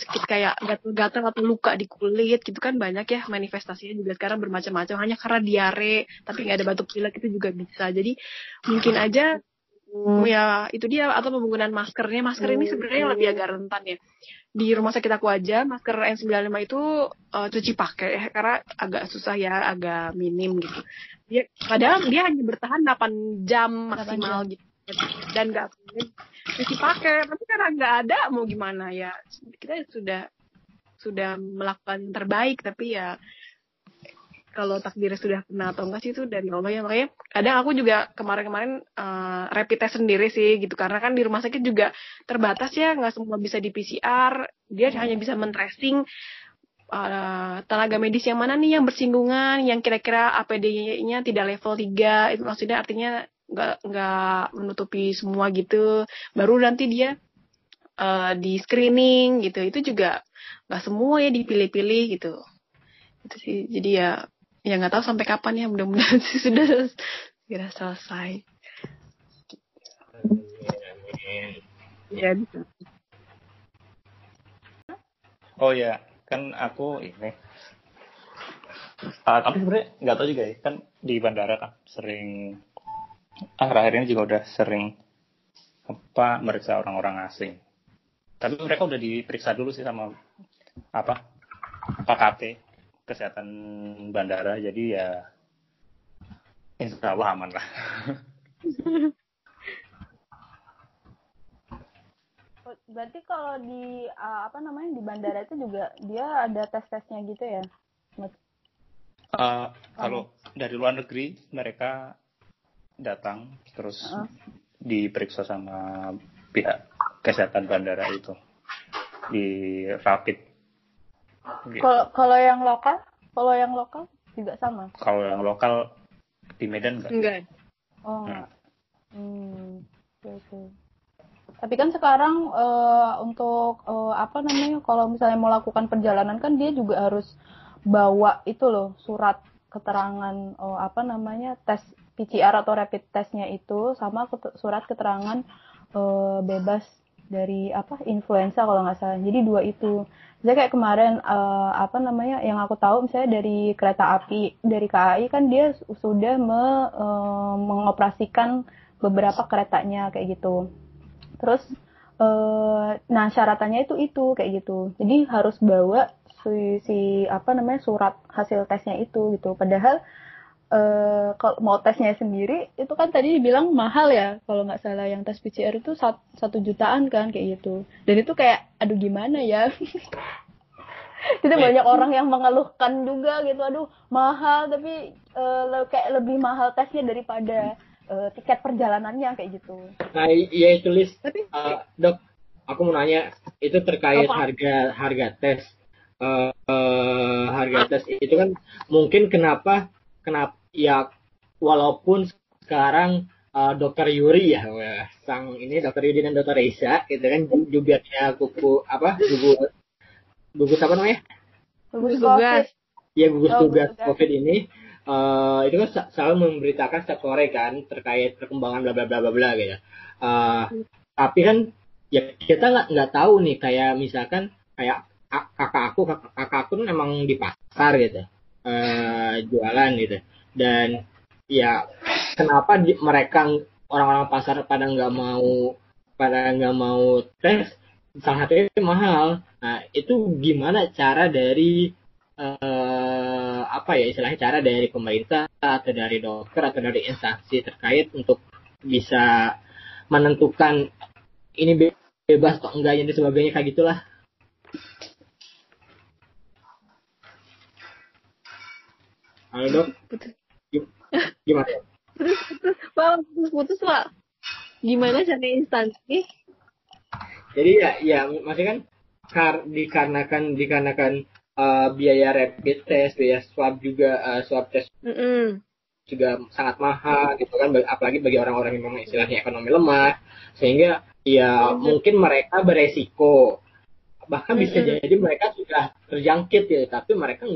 sedikit kayak gatal-gatal atau luka di kulit gitu kan banyak ya manifestasinya juga sekarang bermacam-macam. Hanya karena diare tapi nggak ada batuk pilek itu juga bisa. Jadi mungkin aja Hmm. Ya, itu dia atau penggunaan maskernya. Masker ini sebenarnya lebih agak rentan ya. Di rumah sakit aku aja masker N95 itu uh, cuci pakai ya, karena agak susah ya, agak minim gitu. Dia padahal dia hanya bertahan 8 jam maksimal 8 jam. gitu. Dan nggak cuci pakai, tapi karena nggak ada mau gimana ya. Kita sudah sudah melakukan yang terbaik tapi ya kalau takdirnya sudah kena atau enggak sih itu dari Allah ya. Makanya kadang aku juga kemarin-kemarin uh, rapid test sendiri sih gitu. Karena kan di rumah sakit juga terbatas ya nggak semua bisa di PCR dia hanya bisa men-tracing uh, tenaga medis yang mana nih yang bersinggungan yang kira-kira APD-nya tidak level 3 itu maksudnya artinya nggak nggak menutupi semua gitu. Baru nanti dia uh, di screening gitu. Itu juga nggak semua ya dipilih-pilih gitu. Itu sih. Jadi ya ya nggak tahu sampai kapan ya mudah-mudahan sih sudah segera selesai. Ya oh ya kan aku ini. Uh, tapi sebenarnya nggak tahu juga ya kan di bandara kan sering akhir-akhir ini juga udah sering apa meriksa orang-orang asing. Tapi mereka udah diperiksa dulu sih sama apa Pak KP kesehatan bandara jadi ya insya Allah aman lah. Berarti kalau di uh, apa namanya di bandara itu juga dia ada tes tesnya gitu ya? Uh, kalau dari luar negeri mereka datang terus uh. diperiksa sama pihak kesehatan bandara itu di rapid Gitu. Kalau kalau yang lokal, kalau yang lokal juga sama. Kalau yang lokal di Medan enggak? Enggak. Oh enggak. Hmm. Oke, okay, Tapi kan sekarang uh, untuk uh, apa namanya kalau misalnya mau lakukan perjalanan kan dia juga harus bawa itu loh surat keterangan uh, apa namanya tes PCR atau rapid testnya itu sama surat keterangan uh, bebas dari apa influenza kalau nggak salah. Jadi dua itu. Jadi kayak kemarin uh, apa namanya yang aku tahu misalnya dari kereta api dari KAI kan dia sudah me, uh, mengoperasikan beberapa keretanya kayak gitu. Terus uh, nah syaratannya itu itu kayak gitu. Jadi harus bawa si, si apa namanya surat hasil tesnya itu gitu. Padahal uh, kalau mau tesnya sendiri itu kan tadi dibilang mahal ya kalau nggak salah. Yang tes PCR itu satu jutaan kan kayak gitu. Dan itu kayak aduh gimana ya? Itu banyak orang yang mengeluhkan juga gitu. Aduh mahal tapi uh, kayak lebih mahal tesnya daripada uh, tiket perjalanannya kayak gitu. Nah iya itu list tapi uh, dok aku mau nanya itu terkait apa? harga harga tes. Uh, uh, harga tes itu kan mungkin kenapa kenapa ya walaupun sekarang uh, dokter Yuri ya sang ini dokter Yuri dan dokter Reza gitu kan jubirnya kuku apa gugus gugus apa namanya? Gugus tugas ya gugus oh, tugas covid. Ini uh, itu kan selalu memberitakan setiap sore kan terkait perkembangan bla bla bla bla bla gitu. Uh, tapi kan ya kita nggak nggak tahu nih kayak misalkan kayak kakak aku kakak, kakak aku tuh memang di pasar gitu. Uh, jualan gitu dan ya kenapa di, mereka orang-orang pasar pada nggak mau pada nggak mau tes salah satunya mahal. Nah itu gimana cara dari uh, apa ya istilahnya cara dari pemerintah atau dari dokter atau dari instansi terkait untuk bisa menentukan ini bebas atau enggaknya dan sebagainya kayak gitulah. Halo dok. Gimana? Putus, putus, Pak. Putus, putus, Pak. Gimana cara instansi? Jadi ya, ya masih kan kar dikarenakan dikarenakan uh, biaya rapid test, biaya swab juga uh, swab test. Mm -mm. juga sangat mahal gitu kan apalagi bagi orang-orang yang memang istilahnya ekonomi lemah sehingga ya mungkin mereka beresiko bahkan bisa Mm-mm. jadi mereka sudah terjangkit ya tapi mereka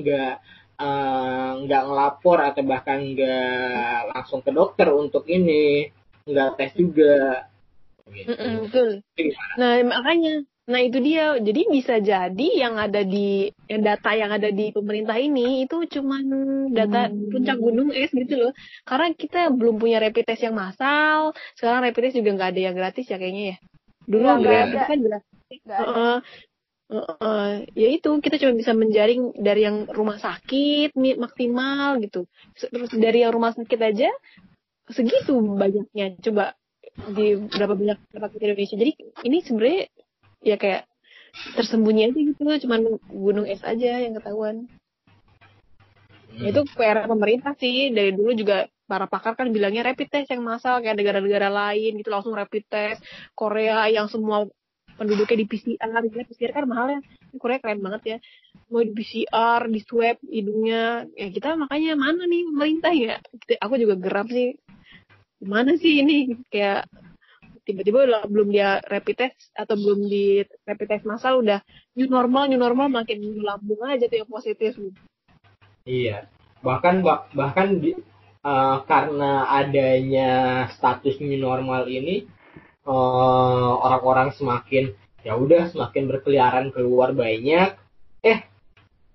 nggak eh, nggak ngelapor atau bahkan nggak langsung ke dokter untuk ini nggak tes juga gitu. Betul. Nah, makanya. Nah, itu dia. Jadi bisa jadi yang ada di yang data yang ada di pemerintah ini itu cuman data puncak gunung es gitu loh. Karena kita belum punya rapid test yang massal. Sekarang rapid test juga nggak ada yang gratis ya kayaknya ya. Dulu Iya, nggak gratis kan gratis. Heeh. ya itu kita cuma bisa menjaring dari yang rumah sakit maksimal gitu. Terus dari yang rumah sakit aja segitu banyaknya. Coba di berapa banyak tempat di Indonesia. Jadi ini sebenarnya ya kayak tersembunyi aja gitu, cuman gunung es aja yang ketahuan. Ya, itu PR pemerintah sih dari dulu juga para pakar kan bilangnya rapid test yang massal kayak negara-negara lain gitu langsung rapid test Korea yang semua penduduknya di PCR gitu. PCR kan mahal ya. Korea keren banget ya. Mau di PCR di swab hidungnya. Ya kita makanya mana nih pemerintah ya? Aku juga geram sih. Gimana sih ini? Kayak tiba-tiba belum dia rapid test atau belum di rapid test massal udah new normal new normal makin lambung aja tuh yang positif. Iya, bahkan bah- bahkan di, eh, karena adanya status new normal ini eh, orang-orang semakin ya udah semakin berkeliaran keluar banyak, eh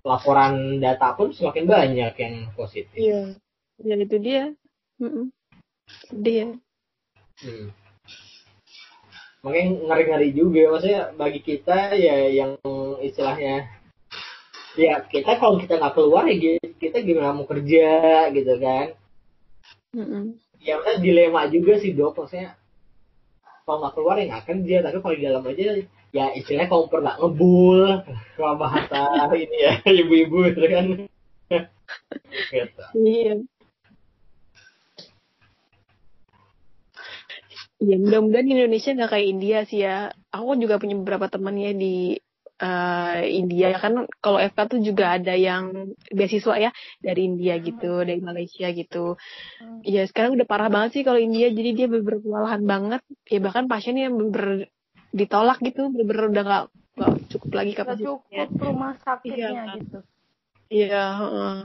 laporan data pun semakin banyak yang positif. Iya, ya itu dia. Mm-mm. Sedih ya. Hmm. Makanya ngeri-ngeri juga, maksudnya bagi kita ya yang istilahnya ya kita kalau kita nggak keluar ya kita gimana mau kerja gitu kan Mm-mm. ya maksudnya dilema juga sih dok maksudnya kalau nggak keluar ya nggak kerja tapi kalau di dalam aja ya istilahnya kalau pernah ngebul kalau bahasa ini ya ibu-ibu gitu kan gitu. Iya. Iya, mudah-mudahan di Indonesia nggak kayak India sih ya. Aku juga punya beberapa teman ya di eh, India ya kan kalau FK tuh juga ada yang beasiswa ya dari India gitu, dari Malaysia gitu. Hmm. Iya, sekarang udah parah banget sih kalau India jadi dia bener kewalahan banget. Ya bahkan pasiennya bener ditolak gitu, bener udah nggak nggak cukup lagi kapasitasnya. cukup rumah sakitnya Iya. gitu. Iya, heeh.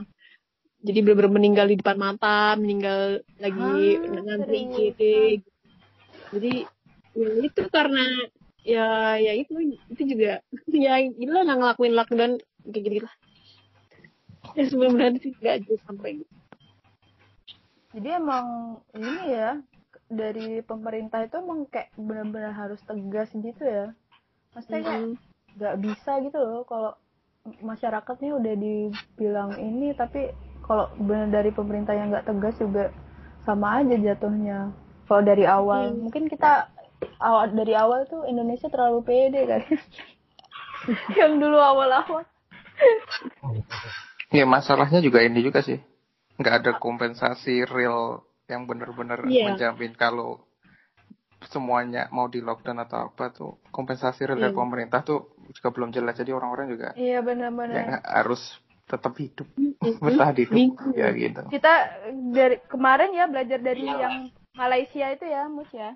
Jadi bener-bener meninggal di depan mata, meninggal lagi Ah, ngantri. IGD. gitu. Jadi ya itu karena ya ya itu itu juga ya gila nggak ngelakuin lockdown kayak gitu lah. Ya sebenarnya sih nggak aja sampai gitu. Jadi emang ini ya dari pemerintah itu emang kayak benar-benar harus tegas gitu ya. Maksudnya kayak Mm. nggak bisa gitu loh kalau masyarakatnya udah dibilang ini tapi kalau benar dari pemerintah yang nggak tegas juga sama aja jatuhnya. Kalau dari awal Hmm. mungkin kita awal dari awal tuh Indonesia terlalu pede kan. yang dulu awal-awal. Ya masalahnya juga ini juga sih. Nggak ada kompensasi real yang benar-benar Iya. menjamin kalau semuanya mau di lockdown atau apa tuh kompensasi real dari Iya. pemerintah tuh juga belum jelas. Jadi orang-orang juga Iya yang benar-benar. harus tetap hidup, bertahan hidup Bingung. ya gitu. Kita dari kemarin ya belajar dari Iya. yang Malaysia itu ya, Mus ya.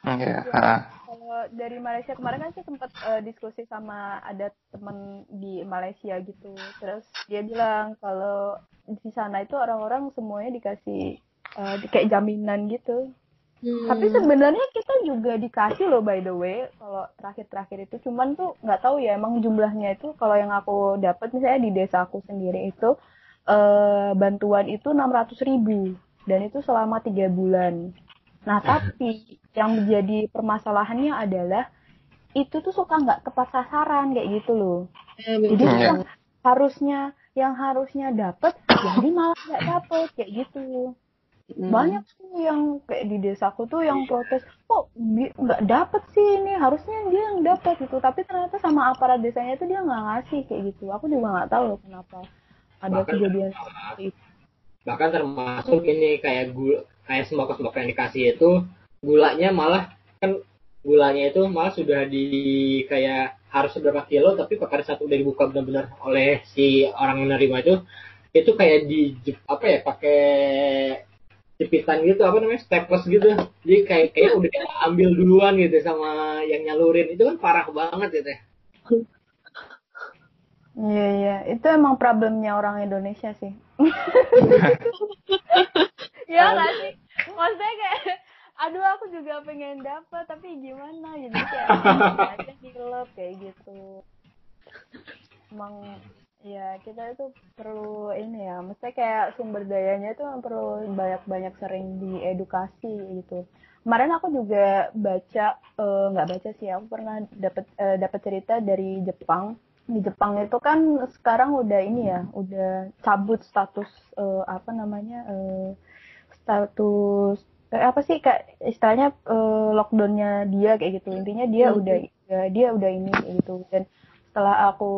Hmm, Ya, ah. Kalau dari Malaysia kemarin kan sih sempat eh, diskusi sama ada temen di Malaysia gitu. Terus dia bilang kalau di sana itu orang-orang semuanya dikasih di- kayak jaminan gitu. Hmm. Tapi sebenarnya kita juga dikasih loh by the way. Kalau terakhir-terakhir itu cuman tuh nggak tahu ya emang jumlahnya itu kalau yang aku dapat misalnya di desa aku sendiri itu eh, bantuan itu 600.000 ribu dan itu selama tiga bulan. Nah tapi yang menjadi permasalahannya adalah itu tuh suka nggak tepat sasaran kayak gitu loh. Ya, Jadi betul. Hmm, ya. yang harusnya yang harusnya dapet jadi malah nggak dapet kayak gitu Hmm. banyak tuh yang kayak di desaku tuh yang protes kok nggak dapet sih ini harusnya dia yang dapet gitu tapi ternyata sama aparat desanya itu dia nggak ngasih kayak gitu aku juga nggak tahu loh kenapa ada Bahkan- kejadian seperti itu bahkan termasuk ini kayak gula kayak sembako sembako yang dikasih itu gulanya malah kan gulanya itu malah sudah di kayak harus seberapa kilo tapi pada saat udah dibuka benar-benar oleh si orang menerima itu itu kayak di apa ya pakai jepitan gitu apa namanya staples gitu. Jadi kayak kayak udah ambil duluan gitu sama yang nyalurin. Itu kan parah banget gitu ya Iya iya, itu emang problemnya orang Indonesia sih. Iya nggak sih? Maksudnya kayak, aduh aku juga pengen dapat tapi gimana jadi kayak aja di klub kayak gitu. Emang ya kita itu perlu ini ya, maksudnya kayak sumber dayanya itu perlu banyak-banyak sering diedukasi gitu. Kemarin aku juga baca eh, nggak baca sih, aku pernah dapat eh, dapat cerita dari Jepang di Jepang itu kan sekarang udah ini ya, udah cabut status eh, apa namanya eh, status eh, apa sih kak istilahnya eh, lockdownnya dia kayak gitu. Intinya dia udah ya, dia udah ini kayak gitu. Dan setelah aku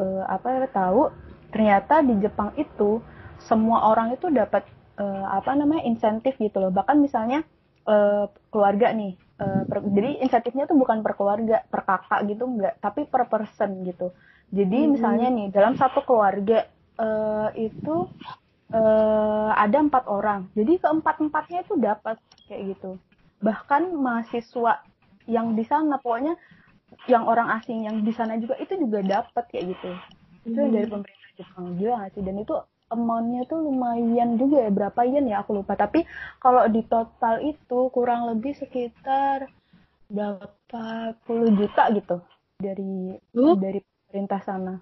eh, apa tahu ternyata di Jepang itu semua orang itu dapat eh, apa namanya insentif gitu loh. Bahkan misalnya eh, keluarga nih eh, per- jadi insentifnya tuh bukan per keluarga per kakak gitu enggak tapi per person gitu. Jadi misalnya nih dalam satu keluarga eh, itu eh, ada empat orang. Jadi keempat empatnya itu dapat kayak gitu. Bahkan mahasiswa yang di sana pokoknya yang orang asing yang di sana juga itu juga dapat kayak gitu. Itu yang dari pemerintah Jepang gila nggak sih? Dan itu amountnya tuh lumayan juga ya berapa yen ya aku lupa tapi kalau di total itu kurang lebih sekitar berapa puluh juta gitu dari Uh. dari pemerintah sana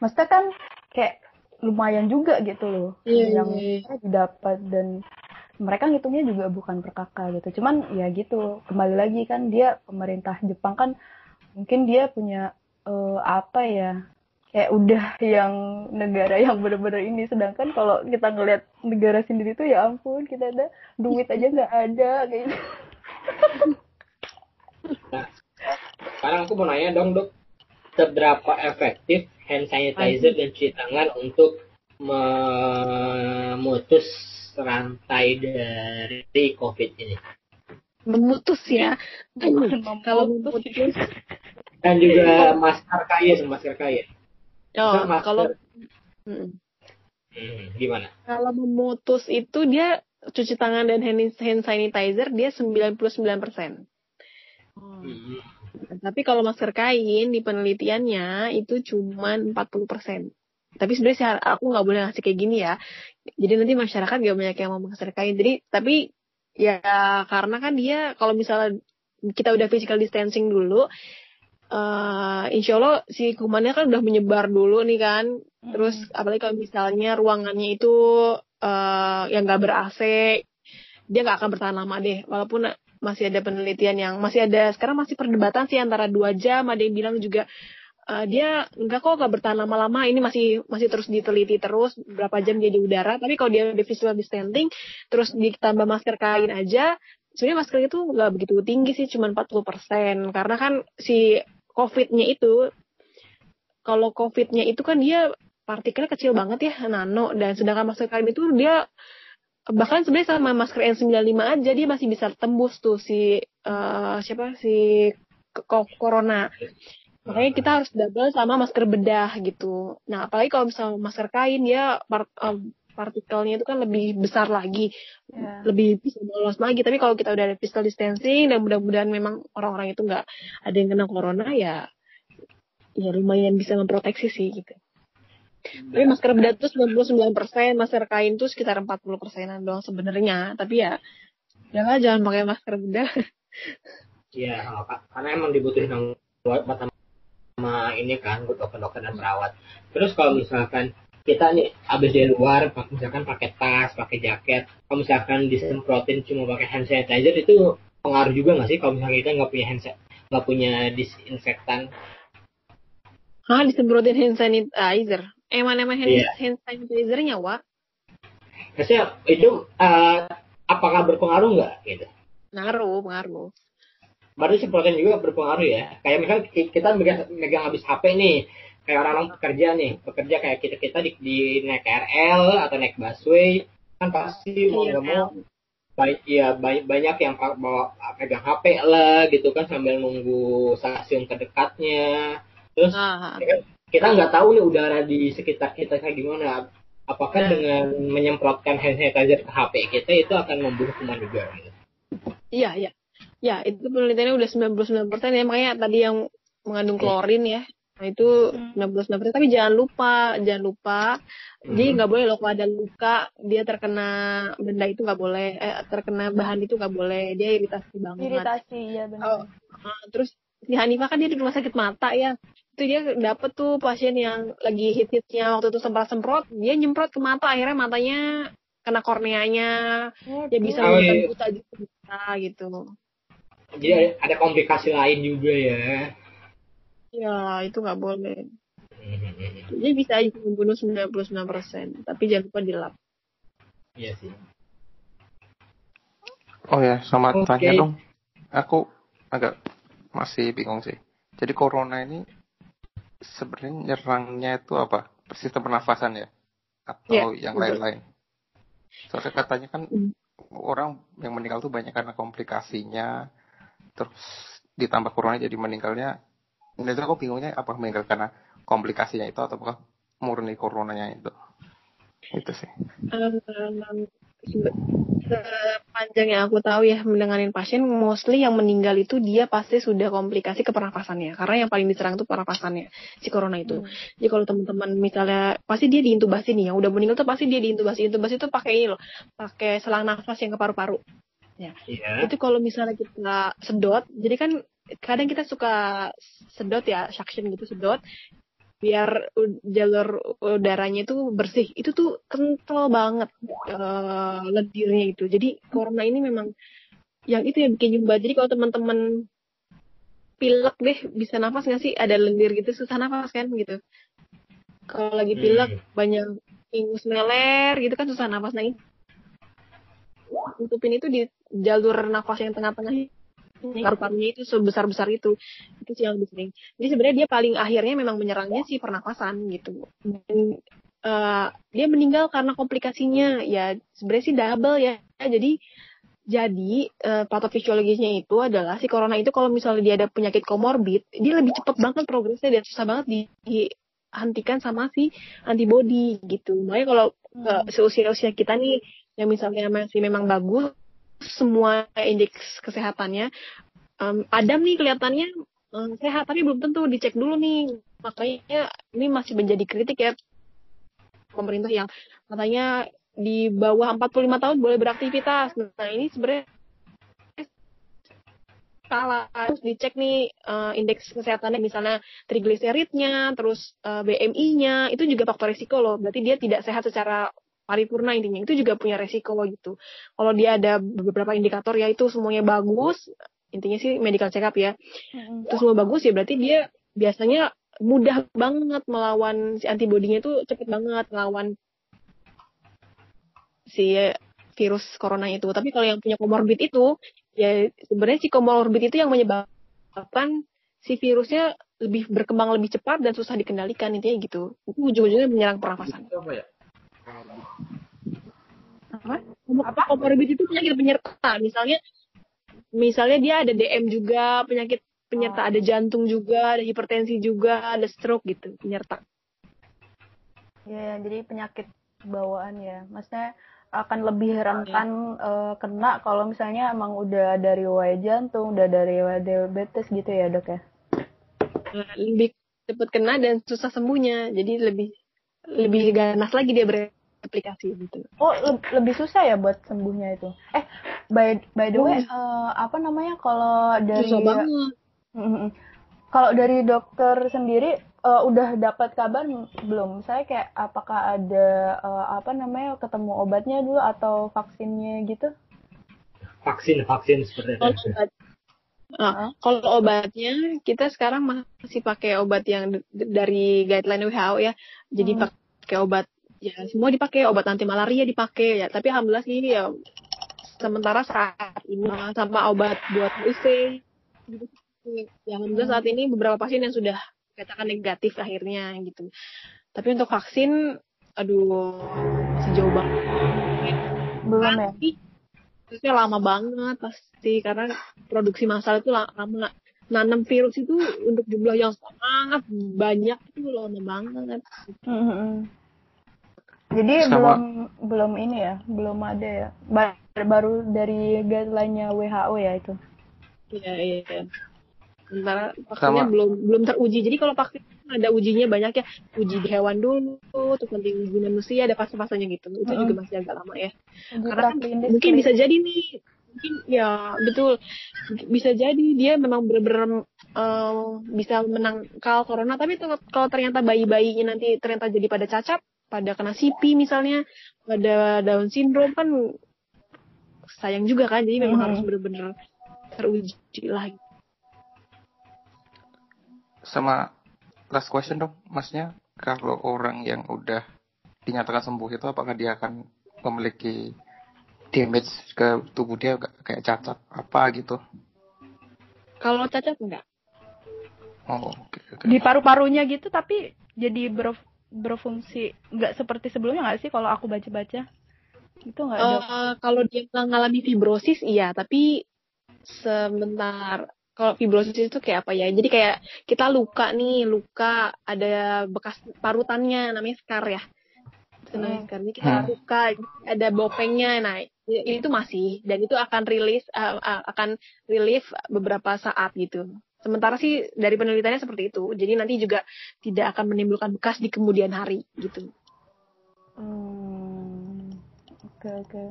maksudnya kan kayak lumayan juga gitu loh Iya, yang iya. didapat dan mereka ngitungnya juga bukan per kakak gitu cuman ya gitu kembali lagi kan dia pemerintah Jepang kan mungkin dia punya eh, apa ya kayak udah yang negara yang bener-bener ini sedangkan kalau kita ngelihat negara sendiri tuh ya ampun kita ada duit aja nggak ada kayak gitu. Nah, sekarang aku mau nanya dong dok, seberapa efektif hand sanitizer dan cuci tangan untuk memutus rantai dari COVID ini? Memutus ya. Kalau Memutus. memutus, Dan juga masker kain, masker kain. Oh, kalau Mm. Hmm, gimana? kalau memutus itu dia cuci tangan dan hand hand sanitizer dia 99%. Hmm. Tapi kalau masker kain di penelitiannya itu cuma 40%. Tapi sebenarnya aku nggak boleh ngasih kayak gini ya. Jadi nanti masyarakat gak banyak yang mau masker kain. Jadi tapi ya karena kan dia kalau misalnya kita udah physical distancing dulu, eh insya Allah si kumannya kan udah menyebar dulu nih kan. Terus apalagi kalau misalnya ruangannya itu eh yang nggak ber AC, dia nggak akan bertahan lama deh. Walaupun masih ada penelitian yang masih ada sekarang masih perdebatan sih antara dua jam. Ada yang bilang juga eh, dia enggak kok nggak bertahan lama-lama. Ini masih masih terus diteliti terus berapa jam dia di udara. Tapi kalau dia di physical distancing terus ditambah masker kain aja, sebenarnya masker itu nggak begitu tinggi sih, cuma 40%. Karena kan si COVID-nya itu kalau COVID-nya itu kan dia partikelnya kecil banget ya, nano. Dan sedangkan masker kain itu dia bahkan sebenarnya sama masker N95 aja dia masih bisa tembus tuh si eh, siapa si corona. Makanya kita harus double sama masker bedah gitu. Nah, apalagi kalau misalnya masker kain ya partikelnya itu kan lebih besar lagi, Ya. lebih bisa lolos lagi. Tapi kalau kita udah ada physical distancing dan mudah-mudahan memang orang-orang itu nggak ada yang kena corona ya ya lumayan bisa memproteksi sih gitu. Tapi masker bedah tuh 99%, masker kain tuh sekitar 40 persenan doang sebenarnya. Tapi ya jangan jangan pakai masker bedah. Iya, Kak. karena emang dibutuhin buat sama ini kan buat dokter-dokter dan perawat. Terus kalau misalkan kita nih habis dari luar, misalkan pakai tas, pakai jaket, kalau misalkan disemprotin cuma pakai hand sanitizer itu pengaruh juga nggak sih kalau misalnya kita nggak punya hand nggak punya disinfektan? Hah, disemprotin hand sanitizer. Emang emang hand, Iya. hand sanitizernya, Wak? Maksudnya itu eh, apakah berpengaruh nggak gitu? Ngaruh, pengaruh. Berarti semprotin juga berpengaruh ya. Kayak misalnya ki- kita megang, megang habis HP nih, kayak orang-orang pekerja nih, pekerja kayak kita kita di, di naik KRL atau naik busway, kan pasti mau Iya, nggak mau baik ya banyak, banyak yang bawa pegang HP lah gitu kan sambil nunggu stasiun terdekatnya. Terus Ah, kita nggak tahu nih udara di sekitar kita kayak gimana. apakah dengan menyemprotkan hand sanitizer ke HP kita itu akan membunuh kuman juga gitu? Iya, iya. Ya, itu penelitiannya udah 99% ya, makanya tadi yang mengandung klorin ya. Nah, itu 99%. Tapi jangan lupa, jangan lupa. Jadi Hmm. nggak boleh loh kalau ada luka, dia terkena benda itu nggak boleh, eh, terkena bahan itu nggak boleh. Dia iritasi banget. Iritasi ya benar. Oh, ah, terus si Hanifah kan dia di rumah sakit mata ya. Itu dia dapet tuh pasien yang lagi hit-hitnya waktu itu semprot-semprot, dia nyemprot ke mata, akhirnya matanya kena korneanya, ya bisa Oh, buta iya. buta juga bisa gitu. Jadi ada komplikasi lain juga ya. Ya, itu nggak boleh. Jadi bisa aja membunuh 99%, tapi jangan lupa dilap. Iya sih. Oh ya, sama Oke. tanya dong. Aku agak masih bingung sih. Jadi corona ini sebenarnya nyerangnya itu apa? Sistem pernafasan ya? Atau yang betul. lain-lain? Soalnya katanya kan Hmm. orang yang meninggal tuh banyak karena komplikasinya, terus ditambah corona jadi meninggalnya. Nah, itu aku bingungnya apa? Meninggal karena komplikasinya itu atau apakah murni coronanya itu? Itu sih. Um, sepanjang yang aku tahu ya mendengarin pasien mostly yang meninggal itu dia pasti sudah komplikasi ke pernafasannya karena yang paling diserang itu pernafasannya si corona itu. Jadi kalau teman-teman misalnya pasti dia diintubasi nih. Yang udah meninggal tuh pasti dia diintubasi. Intubasi itu pakai ini loh pakai selang nafas yang ke paru-paru Iya. itu kalau misalnya kita sedot jadi kan kadang kita suka sedot ya suction gitu sedot. Biar jalur udaranya itu bersih. Itu tuh kental banget eh, lendirnya itu. Jadi corona ini memang yang itu yang bikin nyumbat jadi kalau teman-teman pilek deh bisa nafas nggak sih? Ada lendir gitu susah nafas kan gitu. Kalau lagi pilek Hmm. banyak ingus meler gitu kan susah nafas. Nah ini tutupin itu di jalur nafas yang tengah-tengah paru-parunya itu sebesar besar itu. Itu sih yang lebih sering. Jadi sebenarnya dia paling akhirnya memang menyerangnya si pernafasan gitu. Dan eh, dia meninggal karena komplikasinya. Ya sebenarnya sih double ya. Jadi jadi eh, patofisiologisnya itu adalah si corona itu kalau misalnya dia ada penyakit komorbid dia lebih cepat banget progresnya dan susah banget di, dihentikan sama si antibody gitu. Makanya kalau Hmm. ke seusia-usia kita nih yang misalnya masih memang bagus semua indeks kesehatannya em, Adam nih kelihatannya em, sehat tapi belum tentu dicek dulu nih. Makanya ini masih menjadi kritik ya pemerintah yang katanya di bawah 45 tahun boleh beraktivitas. Nah ini sebenarnya salah. Harus dicek nih eh, indeks kesehatannya misalnya trigliseridnya terus eh, BMI-nya itu juga faktor risiko loh. Berarti dia tidak sehat secara paripurna intinya itu juga punya resiko gitu. Kalau dia ada beberapa indikator ya itu semuanya bagus intinya sih medical check up ya. Mm-mm. itu semua bagus ya berarti dia biasanya mudah banget melawan si antibodinya itu cepet banget melawan si virus corona itu. Tapi kalau yang punya komorbid itu ya sebenarnya si komorbid itu yang menyebabkan si virusnya lebih berkembang lebih cepat dan susah dikendalikan intinya gitu. Itu ujung-ujungnya menyerang pernafasan. Apa ya? Apa? komorbid itu penyakit penyerta. Misalnya misalnya dia ada DM juga penyakit penyerta. Ada jantung juga ada hipertensi juga ada stroke gitu penyerta. Ya, jadi penyakit bawaan ya. Maksudnya akan lebih rentan eh, kena kalau misalnya emang udah dari riwayat jantung, udah dari riwayat diabetes gitu ya, Dok ya. Lebih cepat kena dan susah sembuhnya. Jadi lebih lebih ganas lagi dia beraplikasi gitu Oh, le- lebih susah ya buat sembuhnya itu. Eh, by by the way, eh, apa namanya kalau dari susah banget. Kalau dari dokter sendiri eh, udah dapat kabar belum? Saya kayak apakah ada eh, apa namanya ketemu obatnya dulu atau vaksinnya gitu? Vaksin, vaksin seperti kalau itu. obat Ah, kalau obatnya kita sekarang masih pakai obat yang dari guideline WHO ya jadi Hmm. pakai obat ya semua dipakai obat anti malaria dipakai ya tapi alhamdulillah sih ya sementara saat ini sama obat buat gitu. ya alhamdulillah saat ini beberapa pasien yang sudah katakan negatif akhirnya gitu tapi untuk vaksin aduh masih jauh banget Belum ya? Terusnya lama banget pasti karena produksi massal itu la- lama nanam virus itu untuk jumlah yang sangat banyak itu lama banget Mm-mm. Jadi Sama- belum belum ini ya, belum ada ya. Ba- Baru dari guideline-nya WHO ya itu. Iya, iya. Sementara vaksinnya Sama- belum belum teruji. Jadi kalau vaksin ada ujinya banyak ya. Uji di hewan dulu, terus nanti uji manusia, ada fase-fasenya gitu. Itu juga masih agak lama ya. Uji Karena kan mungkin bisa jadi nih. Mungkin ya betul. Bisa jadi dia memang bener-bener eh, bisa menangkal corona. Tapi kalau ternyata bayi-bayinya nanti ternyata jadi pada cacat, pada kena CP misalnya, pada Down syndrome kan sayang juga kan. Jadi memang Mhm. harus bener-bener teruji lah Sama last question dong, masnya kalau orang yang udah dinyatakan sembuh itu apakah dia akan memiliki damage ke tubuh dia kayak cacat apa gitu? Kalau cacat enggak. Oh, oke oke. di paru-parunya gitu tapi jadi ber- berfungsi nggak seperti sebelumnya nggak sih kalau aku baca-baca itu nggak ada Eh, kalau dia mengalami fibrosis iya, tapi sebentar kalau fibrosis itu kayak apa ya? Jadi kayak kita luka nih, luka ada bekas parutannya namanya scar ya. Itu namanya Hmm. scar. Jadi kita Hmm. luka, ada bopengnya. Nah, itu masih dan itu akan rilis eh, akan relief beberapa saat gitu. Sementara sih dari penelitiannya seperti itu. Jadi nanti juga tidak akan menimbulkan bekas di kemudian hari gitu. Hmm, oke oke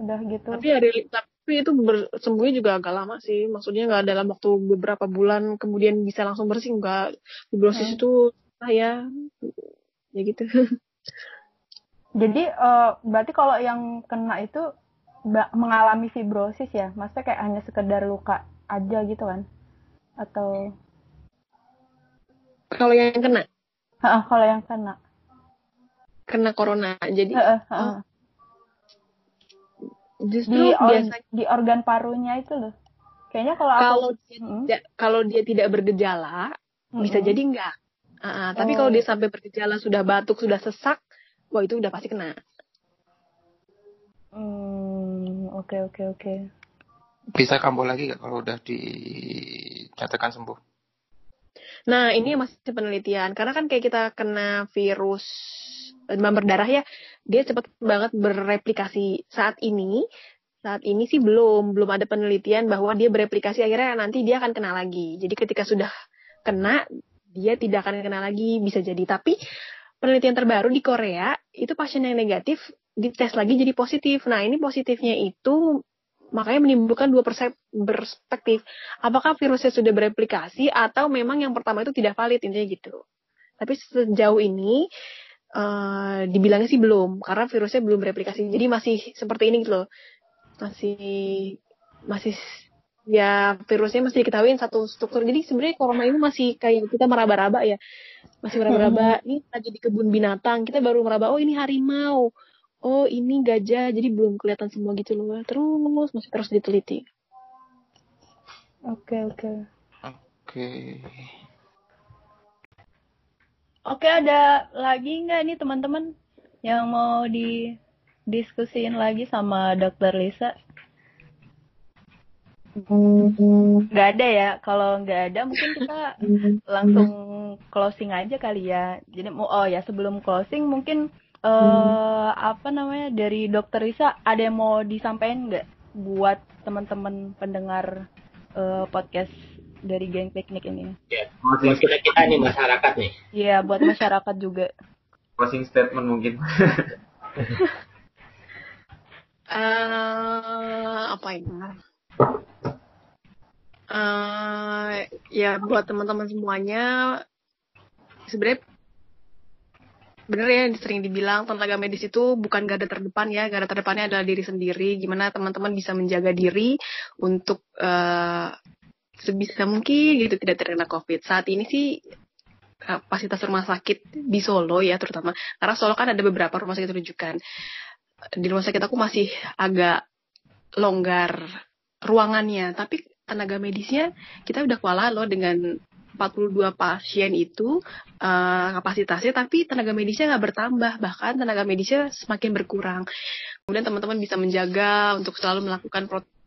udah gitu Tapi reli- tapi itu sembuhnya juga agak lama sih. Maksudnya nggak dalam waktu beberapa bulan kemudian bisa langsung bersih nggak. Fibrosis Hmm. itu ah ya ya gitu. jadi eh, berarti kalau yang kena itu mengalami fibrosis ya maksudnya kayak hanya sekedar luka aja gitu kan atau Kalau yang kena kalau yang kena kena corona, jadi Heeh, heeh. justru di or- biasanya di organ parunya itu loh kayaknya kalau aku kalau dia Mm, tidak kalau dia tidak bergejala bisa mm. jadi enggak. Ah, tapi Oh. kalau dia sampai bergejala sudah batuk sudah sesak, wah itu udah pasti kena. Hmm, oke oke oke. Bisa kambuh lagi nggak kalau udah dinyatakan sembuh? Nah, ini masih penelitian. Karena kan kayak kita kena virus demam berdarah ya, dia cepat banget bereplikasi. Saat ini, saat ini sih belum, belum ada penelitian bahwa dia bereplikasi akhirnya nanti dia akan kena lagi. Jadi ketika sudah kena, dia tidak akan kena lagi, bisa jadi. Tapi penelitian terbaru di Korea, itu pasien yang negatif dites lagi jadi positif. Nah, ini positifnya itu makanya menimbulkan dua perspektif apakah virusnya sudah bereplikasi atau memang yang pertama itu tidak valid intinya gitu. Tapi sejauh ini eh dibilangnya sih belum karena virusnya belum bereplikasi. Jadi masih seperti ini gitu loh. Masih masih ya virusnya masih diketahui satu struktur. Jadi sebenarnya corona ini masih kayak kita meraba-raba ya. Masih meraba-raba. Ini lagi di kebun binatang, kita baru meraba oh ini harimau. Oh ini gajah, jadi belum kelihatan semua gitu loh. Terus masih terus diteliti. Oke oke. Oke. Oke ada lagi nggak nih teman-teman yang mau didiskusiin lagi sama Dokter Lisa? Nggak ada ya. Kalau nggak ada mungkin kita langsung closing aja kali ya. Jadi mau oh ya sebelum closing mungkin eh apa namanya dari Dokter Lisa ada yang mau disampaikan nggak buat teman-teman pendengar eh, podcast dari geng piknik ini? Ya, buat kita kita nih masyarakat nih. Iya buat masyarakat juga. Closing statement mungkin. eh apa ya? Eh ya buat teman-teman semuanya sebenarnya bener ya sering dibilang tenaga medis itu bukan garda terdepan ya. Garda terdepannya adalah diri sendiri gimana teman-teman bisa menjaga diri untuk eh sebisa mungkin gitu tidak terkena covid. Saat ini sih kapasitas rumah sakit di Solo ya terutama. Karena Solo kan ada beberapa rumah sakit rujukan. Di rumah sakit aku masih agak longgar ruangannya. Tapi tenaga medisnya kita udah kewalahan loh dengan 42 pasien itu eh, kapasitasnya tapi tenaga medisnya nggak bertambah. Bahkan tenaga medisnya semakin berkurang. Kemudian teman-teman bisa menjaga untuk selalu melakukan protokol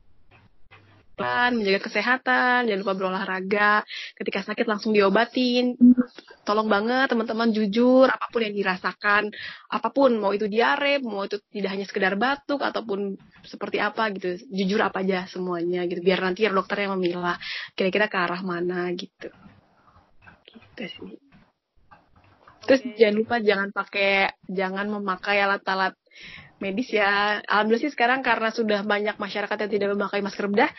menjaga kesehatan jangan lupa berolahraga. Ketika sakit langsung diobatin. Tolong banget teman-teman jujur apa pun yang dirasakan. Apa pun mau itu diare mau itu tidak hanya sekedar batuk ataupun seperti apa gitu. Jujur apa aja semuanya gitu biar nanti dokter yang memilah. Kira-kira ke arah mana gitu gitu sih terus okay. jangan lupa jangan pakai jangan memakai alat-alat medis ya. Alhamdulillah sih sekarang karena sudah banyak masyarakat yang tidak memakai masker bedah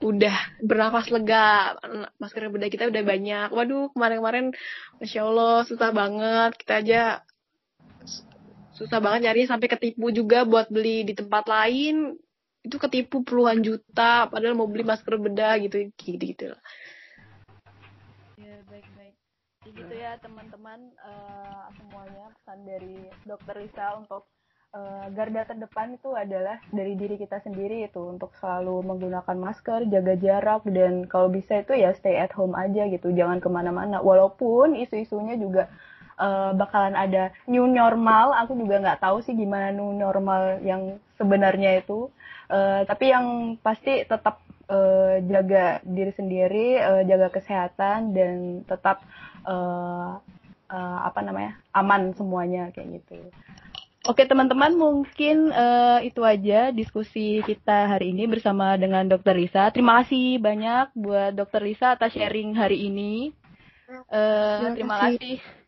udah bernafas lega. Masker bedah kita udah banyak. Waduh kemarin-kemarin masya allah susah banget. Kita aja susah banget nyari sampai ketipu juga buat beli di tempat lain. Itu ketipu puluhan juta padahal mau beli masker bedah gitu gitu gitu lah ya baik baik gitu ya teman-teman uh, semuanya pesan dari dokter Risa untuk uh, garda terdepan itu adalah dari diri kita sendiri itu untuk selalu menggunakan masker, jaga jarak dan kalau bisa itu ya stay at home aja gitu, jangan ke mana-mana. Walaupun isu-isunya juga uh, bakalan ada new normal, aku juga nggak tahu sih gimana new normal yang sebenarnya itu. Uh, tapi yang pasti tetap uh, jaga diri sendiri, uh, jaga kesehatan dan tetap uh, uh, apa namanya aman semuanya kayak gitu. Oke teman-teman mungkin uh, itu aja diskusi kita hari ini bersama dengan Dokter Risa. Terima kasih banyak buat Dokter Risa atas sharing hari ini. Uh, terima kasih.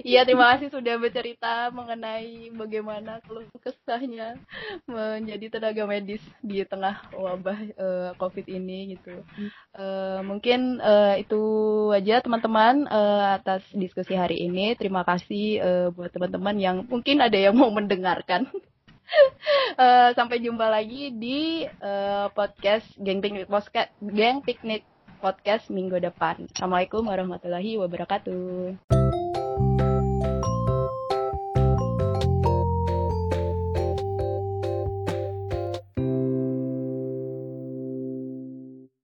Iya, terima kasih sudah bercerita mengenai bagaimana keluh kesahnya menjadi tenaga medis di tengah wabah uh, COVID ini gitu. Uh, mungkin uh, itu aja teman-teman uh, atas diskusi hari ini. Terima kasih uh, buat teman-teman yang mungkin ada yang mau mendengarkan. uh, sampai jumpa lagi di uh, podcast Geng Piknik Podcast Geng Piknik Podcast minggu depan. Assalamualaikum warahmatullahi wabarakatuh.